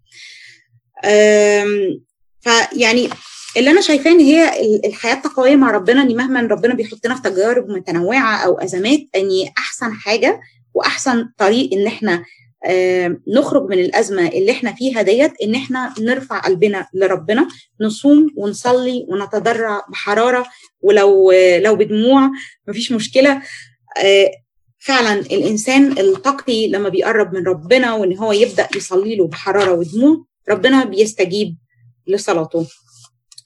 فيعني اللي أنا شايفاه إن هي الحياة التقوية مع ربنا إن مهما ربنا بيحطنا في تجارب متنوعة أو أزمات إن أحسن حاجة وأحسن طريق إن إحنا نخرج من الأزمة اللي إحنا فيها ديت إن إحنا نرفع قلبنا لربنا نصوم ونصلي ونتضرع بحرارة ولو لو بدموع مفيش مشكلة. فعلا الإنسان التقي لما بيقرب من ربنا وإن هو يبدأ يصلي له بحرارة ودموع ربنا بيستجيب لصلاته.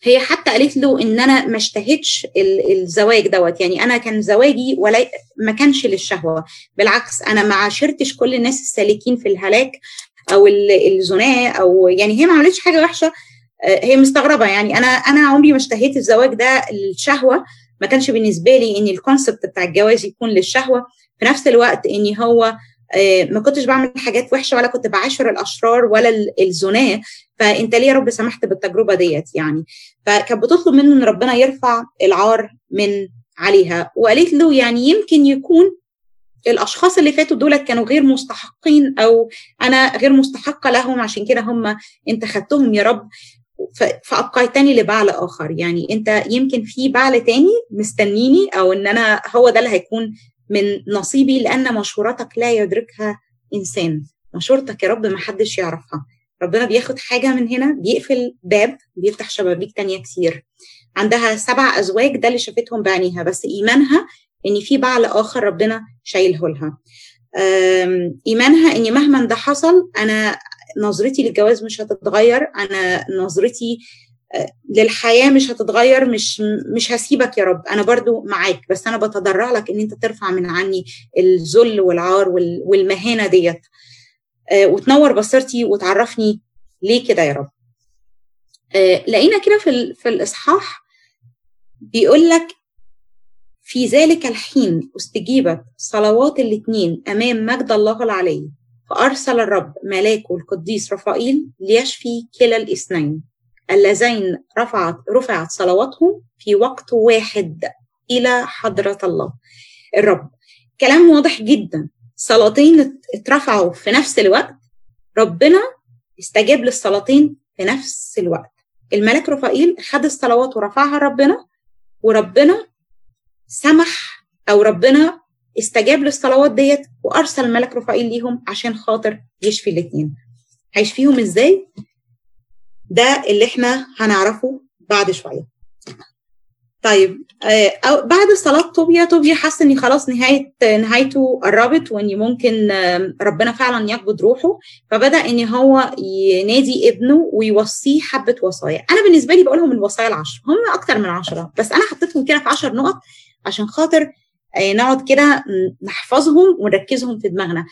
هي حتى قالت له إن أنا ما اشتهتش الزواج دوت. يعني أنا كان زواجي ولا ما كانش للشهوة. بالعكس أنا ما عاشرتش كل الناس السالكين في الهلاك أو الزناة أو يعني هي ما عملتش حاجة وحشة. هي مستغربة. يعني أنا أنا عمري ما اشتهيت الزواج ده الشهوه ما كانش بالنسبة لي إن الكونسبت بتاع الجواز يكون للشهوة. في نفس الوقت إن هو ما كنتش بعمل حاجات وحشة ولا كنت بعاشر الأشرار ولا الزناة. فأنت ليه يا رب سمحت بالتجربة ديت يعني؟ فكانت بتطلب منه إن ربنا يرفع العار من عليها. وقالت له يعني يمكن يكون الأشخاص اللي فاتوا دولت كانوا غير مستحقين أو أنا غير مستحقة لهم عشان كده هم انت خدتهم يا رب. فأبقيتني لبعل آخر. يعني أنت يمكن في بعل تاني مستنيني أو إن أنا هو ده اللي هيكون من نصيبي لأن مشورتك لا يدركها إنسان. مشورتك يا رب ما حدش يعرفها. ربنا بياخد حاجة من هنا بيقفل باب بيفتح شبابيك تانية كتير. عندها سبع أزواج ده اللي شافتهم بعينيها بس إيمانها إن في بعل آخر ربنا شايله لها. إيمانها إن مهما ده حصل أنا نظرتي للجواز مش هتتغير. أنا نظرتي للحياة مش هتتغير مش مش هسيبك يا رب. أنا برضو معاك بس أنا بتضرع لك إن أنت ترفع من عني الذل والعار والمهانة ديت. وتنور بصيرتي وتعرفني ليه كده يا رب. لقينا كده في في الإصحاح بيقول لك في ذلك الحين استجيبت صلوات الاثنين أمام مجد الله العلي فأرسل الرب ملاكه القديس رفائيل ليشفي كلا الإثنين. اللذين رفعت رفعت صلواتهم في وقت واحد إلى حضرة الله. الرب. كلام واضح جدا. صلاتين اترفعوا في نفس الوقت. ربنا استجاب للصلاتين في نفس الوقت. الملاك رفائيل خد الصلوات ورفعها لربنا وربنا سمح أو ربنا استجاب للصلوات ديت وأرسل الملك رفائيل ليهم عشان خاطر يشفي الاثنين هيشفيهم إزاي؟ ده اللي إحنا هنعرفه بعد شوية. طيب آه بعد صلاة طوبيا طوبيا حس إن خلاص نهاية نهايته قربت وإن ممكن ربنا فعلا يقبض روحه فبدأ إن هو ينادي ابنه ويوصيه حبة وصايا. أنا بالنسبة لي بقولهم الوصايا العشر هم أكتر من عشرة بس أنا حطيتهم كده في عشر نقط عشان خاطر نقعد كده نحفظهم ونركزهم في دماغنا.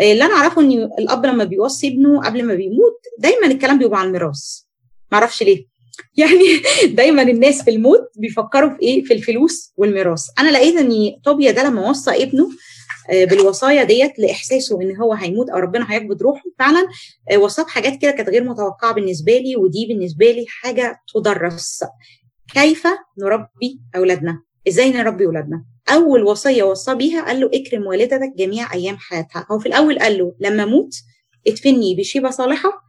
اللي أنا أعرفه إن الأب لما بيوصي ابنه قبل ما بيموت دايما الكلام بيبقى عن الميراث. معرفش ليه. <laughs> يعني دايما الناس في الموت بيفكروا في إيه؟ في الفلوس والميراث. أنا لقيت إن طوبيا ده لما وصى ابنه بالوصايا ديت لإحساسه إن هو هيموت أو ربنا هيقبض روحه فعلا وصاة حاجات كده كانت غير متوقعة بالنسبة لي ودي بالنسبة لي حاجة تدرس. كيف نربي أولادنا؟ إزاي نربي اولادنا أول وصية وصى بيها قال له اكرم والدتك جميع أيام حياتها. هو في الأول قال له لما أموت ادفني بشيبة صالحة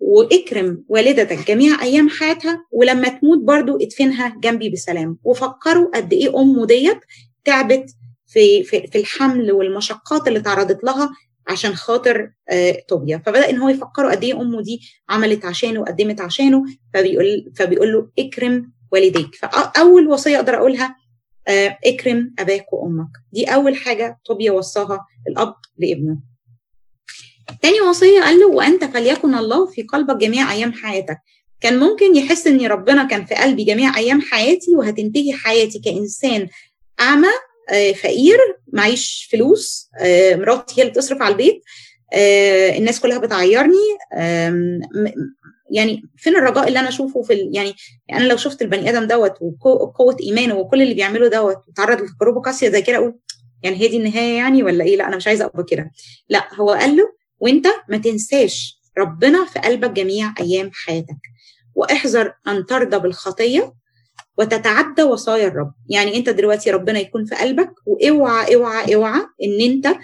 وإكرم والدتك جميع أيام حياتها ولما تموت برضو ادفنها جنبي بسلام. وفكروا قد إيه امه ديت تعبت في, في في الحمل والمشقات اللي تعرضت لها عشان خاطر آه توبيا فبدأ إن هو يفكروا قد إيه أمه دي عملت عشانه وقدمت عشانه فبيقول فبيقول له اكرم والديك. فأول وصية أقدر أقولها آه اكرم أباك وأمك. دي أول حاجة توبيا وصاها الأب لابنه. تاني وصية قال له وأنت فليكن الله في قلبك جميع أيام حياتك. كان ممكن يحس إن ربنا كان في قلبي جميع أيام حياتي وهتنتهي حياتي كإنسان أعمى آه فقير معيش فلوس آه مراتي هي اللي بتصرف على البيت الناس كلها بتعيرني يعني فين الرجاء اللي أنا أشوفه في ال... يعني أنا لو شفت البني آدم دوت وقوه إيمانه وكل اللي بيعمله دوت وتعرض لتجربه قاسية زي كده أقول يعني هي دي النهاية يعني ولا إيه؟ لا أنا مش عايزة أبقى كده. لا هو قال له وأنت ما تنساش ربنا في قلبك جميع أيام حياتك. وأحذر أن ترضى بالخطية وتتعدى وصايا الرب. يعني أنت دلوقتي ربنا يكون في قلبك وأوعى أوعى أوعى إن أنت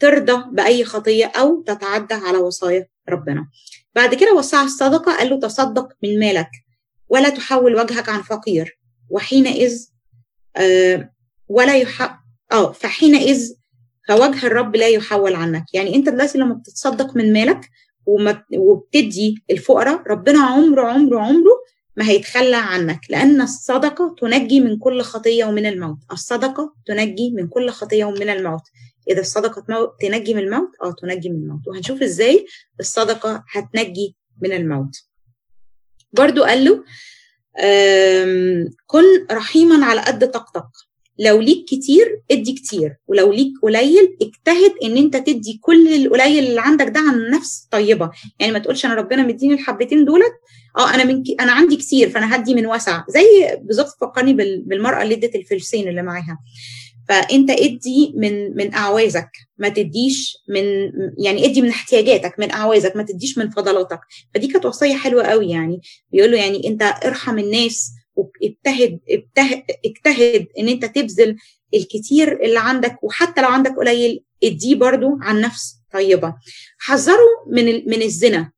ترضى بأي خطية أو تتعدى على وصايا ربنا. بعد كده وصى الصدقة قال له تصدق من مالك ولا تحول وجهك عن فقير. وحينئذ آه ولا يح آه فحينئذ فوجه الرب لا يحول عنك. يعني أنت دلوقتي لما بتتصدق من مالك وبتدي الفقراء ربنا عمره عمره عمره ما هيتخلى عنك. لأن الصدقة تنجي من كل خطية ومن الموت. الصدقة تنجي من كل خطية ومن الموت. إذا الصدقة تنجي من الموت؟ أو تنجي من الموت. وهنشوف إزاي الصدقة هتنجي من الموت. برضو قال له كن رحيما على قد طاقتك. لو ليك كتير ادي كتير. ولو ليك قليل اجتهد إن أنت تدي كل القليل اللي عندك ده عن نفس طيبة. يعني ما تقولش أنا ربنا مديني الحبتين دولت آه أنا من. أنا عندي كتير فأنا هدي من وسع زي بالظبط فكرني بال... بالمرأة اللي ادت الفلسين اللي معاها. فأنت ادي من من أعوازك ما تديش من يعني ادي من احتياجاتك من أعوازك ما تديش من فضلاتك. فدي كانت وصيه حلوة قوي يعني. بيقول له يعني أنت ارحم الناس وابتهد ابتهد اجتهد إن أنت تبذل الكتير اللي عندك وحتى لو عندك قليل اديه برضو عن نفس طيبة. حذره من من الزنا.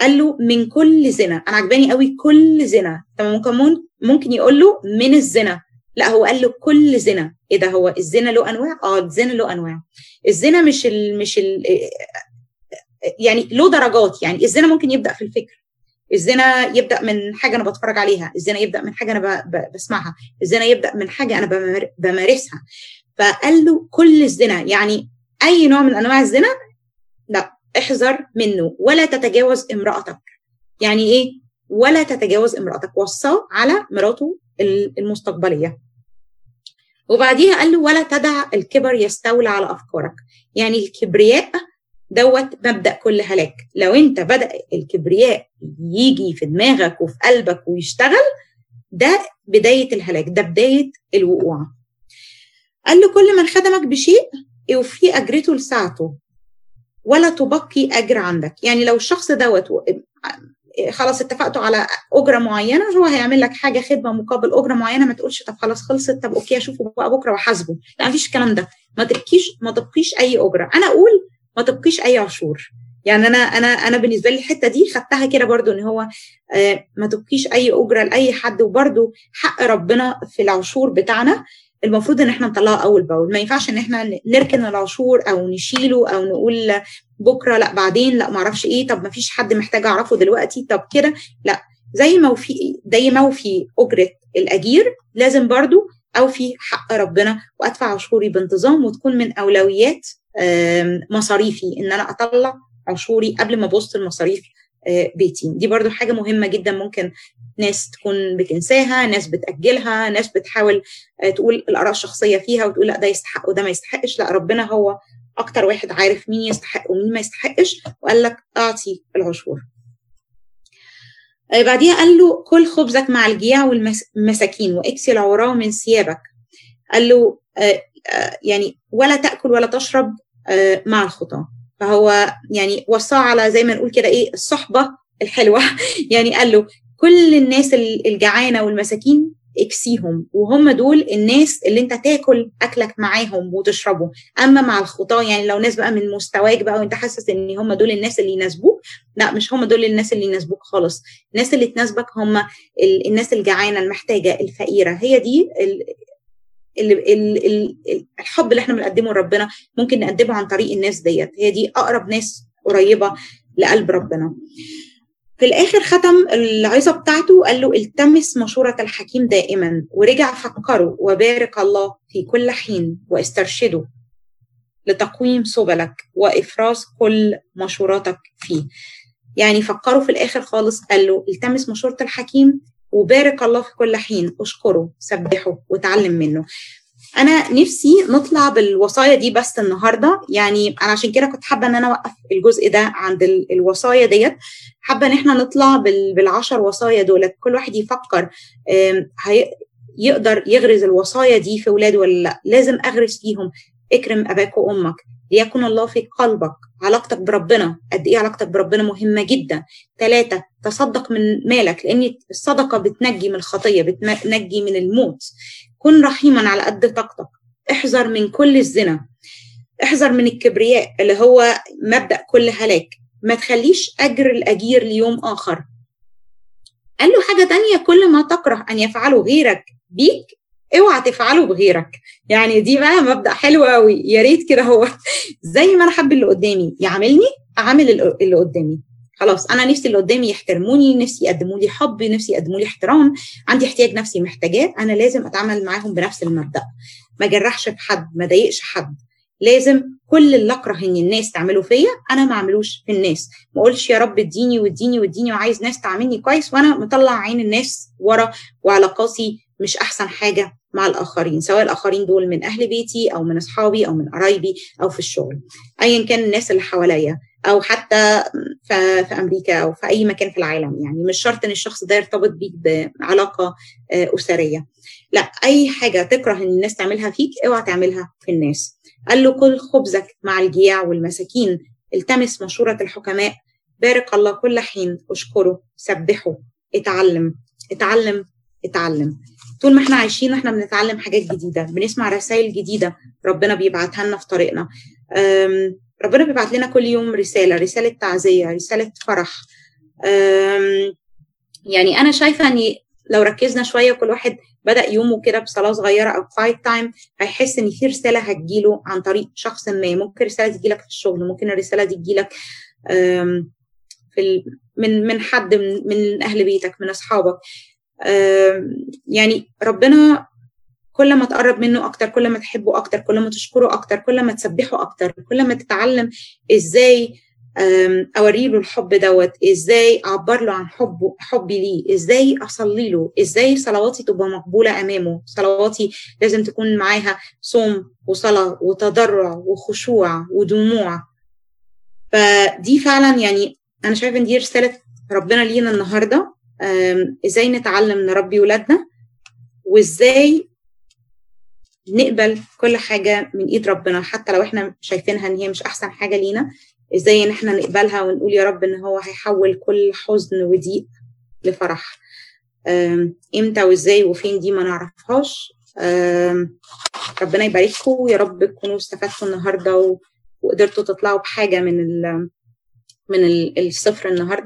قال له من كل زنا. أنا عجباني قوي كل زنا. طب ممكن ممكن يقول له من الزنا. لا هو قال له كل زنا. إيه ده هو الزنا له أنواع؟ آه الزنا له أنواع. الزنا مش ال مش ال يعني له درجات يعني الزنا ممكن يبدأ في الفكر. الزنا يبدأ من حاجة أنا بتفرج عليها. الزنا يبدأ من حاجة أنا بسمعها. الزنا يبدأ من حاجة أنا بمارسها. فقال له كل الزنا يعني أي نوع من أنواع الزنا لا احذر منه. ولا تتجاوز امرأتك. يعني إيه؟ ولا تتجاوز امرأتك. وصاه على مراته المستقبلية. وبعديها قال له ولا تدع الكبر يستولى على أفكارك. يعني الكبرياء دوت مبدأ كل هلاك. لو أنت بدأ الكبرياء يجي في دماغك وفي قلبك ويشتغل ده بداية الهلاك ده بداية الوقوع. قال له كل من خدمك بشيء يوفي أجرته لساعته ولا تبقي أجر عندك. يعني لو الشخص دوت خلاص اتفقتوا على أجرة معينة هو هيعمل لك حاجة خدمة مقابل أجرة معينة ما تقولش طب خلاص خلصت طب okay أشوفه بقى بكرة وأحاسبه. لا مفيش الكلام ده. ما تبقيش ما تبقيش أي أجرة. أنا أقول ما تبقيش أي عشور. يعني أنا أنا أنا بالنسبة لي الحتة دي خدتها كده برضو إن هو آه ما تبقيش أي أجرة لأي حد وبرضو حق ربنا في العشور بتاعنا. المفروض إن إحنا نطلعه أول بأول. ما ينفعش إن إحنا نركن العشور أو نشيله أو نقول بكرة لأ بعدين لأ ما أعرفش إيه. طب ما فيش حد محتاج أعرفه دلوقتي. طب كده لأ. زي ما في زي ما في أجرة الأجير لازم برضو اوفي حق ربنا وأدفع عشوري بانتظام وتكون من أولويات مصاريفي. إن أنا أطلع عشوري قبل ما ابص المصاريف. بيتي. دي برضو حاجة مهمة جدا ممكن ناس تكون بتنساها ناس بتأجلها ناس بتحاول تقول الآراء الشخصية فيها وتقول لأ ده يستحق وده ما يستحقش. لأ ربنا هو أكتر واحد عارف مين يستحق ومين ما يستحقش وقال لك أعطي العشور. بعديها قال له كل خبزك مع الجياع والمساكين واكسي العراة من ثيابك. قال له يعني ولا تأكل ولا تشرب مع الخطاه فهو يعني وصاه على زي ما نقول كده إيه الصحبة الحلوة. <laughs> يعني قال له كل الناس الجعانة والمساكين اكسيهم وهم دول الناس اللي أنت تاكل أكلك معاهم وتشربه أما مع الخطاة يعني لو ناس بقى من مستواك بقى وأنت حاسس إن هم دول الناس اللي يناسبوك لأ مش هم دول الناس اللي يناسبوك خالص. الناس اللي تناسبك هم الناس الجعانة المحتاجة الفقيرة. هي دي الحب اللي إحنا بنقدمه لربنا ممكن نقدمه عن طريق الناس ديت. هي دي أقرب ناس قريبة لقلب ربنا. في الآخر ختم العظة بتاعته قال له التمس مشورة الحكيم دائما ورجع فكره وبارك الله في كل حين واسترشده لتقويم سبلك وإفراز كل مشوراتك فيه. يعني فكروا في الآخر خالص قال له التمس مشورة الحكيم وبارك الله في كل حين. أشكره سبحه وتعلم منه. أنا نفسي نطلع بالوصايا دي بس النهارده. يعني أنا عشان كده كنت حابة إن أنا أوقف الجزء ده عند الوصايا ديت. حابة إن إحنا نطلع بالعشر وصايا دولت. كل واحد يفكر يقدر يغرز الوصايا دي في اولاده ولا لأ. لازم أغرس فيهم. اكرم أباك وأمك. ليكن الله في قلبك علاقتك بربنا. قد إيه علاقتك بربنا مهمة جدا؟ ثلاثة تصدق من مالك لأن الصدقة بتنجي من الخطية بتنجي من الموت. كن رحيما على قد طاقتك. احذر من كل الزنا. احذر من الكبرياء اللي هو مبدأ كل هلاك. ما تخليش أجر الأجير ليوم آخر. قال له حاجة تانية كل ما تكره أن يفعله غيرك بيك اوعى تفعله بغيرك. يعني دي بقى مبدأ حلو قوي يا ريت كده هو <laughs> زي ما أنا حابب اللي قدامي يعاملني أعامل اللي قدامي. خلاص أنا نفسي اللي قدامي يحترموني نفسي يقدموا لي حب نفسي يقدموا لي احترام. عندي احتياج نفسي محتاجاه. أنا لازم أتعامل معاهم بنفس المبدأ. ما جرحش في حد ما ضايقش حد. لازم كل اللي أكره إن الناس تعمله فيا أنا ما أعملوش في الناس. ما أقولش يا رب اديني واديني واديني وعايز ناس تعاملني كويس وأنا مطلع عين الناس ورا وعلاقاتي مش أحسن حاجة. مع الآخرين سواء الآخرين دول من أهل بيتي أو من أصحابي أو من قرايبي أو في الشغل ايا كان الناس اللي حواليا أو حتى في, أمريكا أو في أي مكان في العالم يعني مش شرط إن الشخص ده يرتبط بيك بعلاقة أسرية. لا أي حاجة تكره إن الناس تعملها فيك أوعى تعملها في الناس. قال له كل خبزك مع الجياع والمساكين التمس مشورة الحكماء. بارك الله كل حين أشكره سبحه اتعلم اتعلم اتعلم. طول ما إحنا عايشين وإحنا بنتعلم حاجات جديدة بنسمع رسائل جديدة ربنا بيبعتها لنا في طريقنا. ربنا بيبعت لنا كل يوم رسالة رسالة تعزية رسالة فرح. يعني أنا شايفة ان لو ركزنا شوية كل واحد بدأ يومه كده بصلاة صغيرة أو quiet time هيحس إن في رسالة هتجيله عن طريق شخص ما. ممكن رسالة تجيلك في الشغل ممكن الرسالة دي تجيلك في من من حد من, من أهل بيتك من أصحابك. يعني ربنا كل ما تقرب منه أكتر كل ما تحبه أكتر كل ما تشكره أكتر كل ما تسبحه أكتر كل ما تتعلم إزاي اوري له الحب دوت إزاي أعبر له عن حبه حبي ليه إزاي أصلي له إزاي صلواتي تبقى مقبولة أمامه صلواتي لازم تكون معاها صوم وصلاة وتضرع وخشوع ودموع. فدي فعلا يعني أنا شايفة إن دي رسالة ربنا لينا النهارده. إزاي نتعلم نربي ولادنا وإزاي نقبل كل حاجة من إيد ربنا حتى لو إحنا شايفينها إن هي مش أحسن حاجة لينا إزاي إن إحنا نقبلها ونقول يا رب إن هو هيحول كل حزن وضيق لفرح. إمتى وإزاي وفين دي ما نعرفهاش. ربنا يبارككم ويا رب تكونوا استفدتوا النهارده وقدرتوا تطلعوا بحاجة من من الصفر النهارده.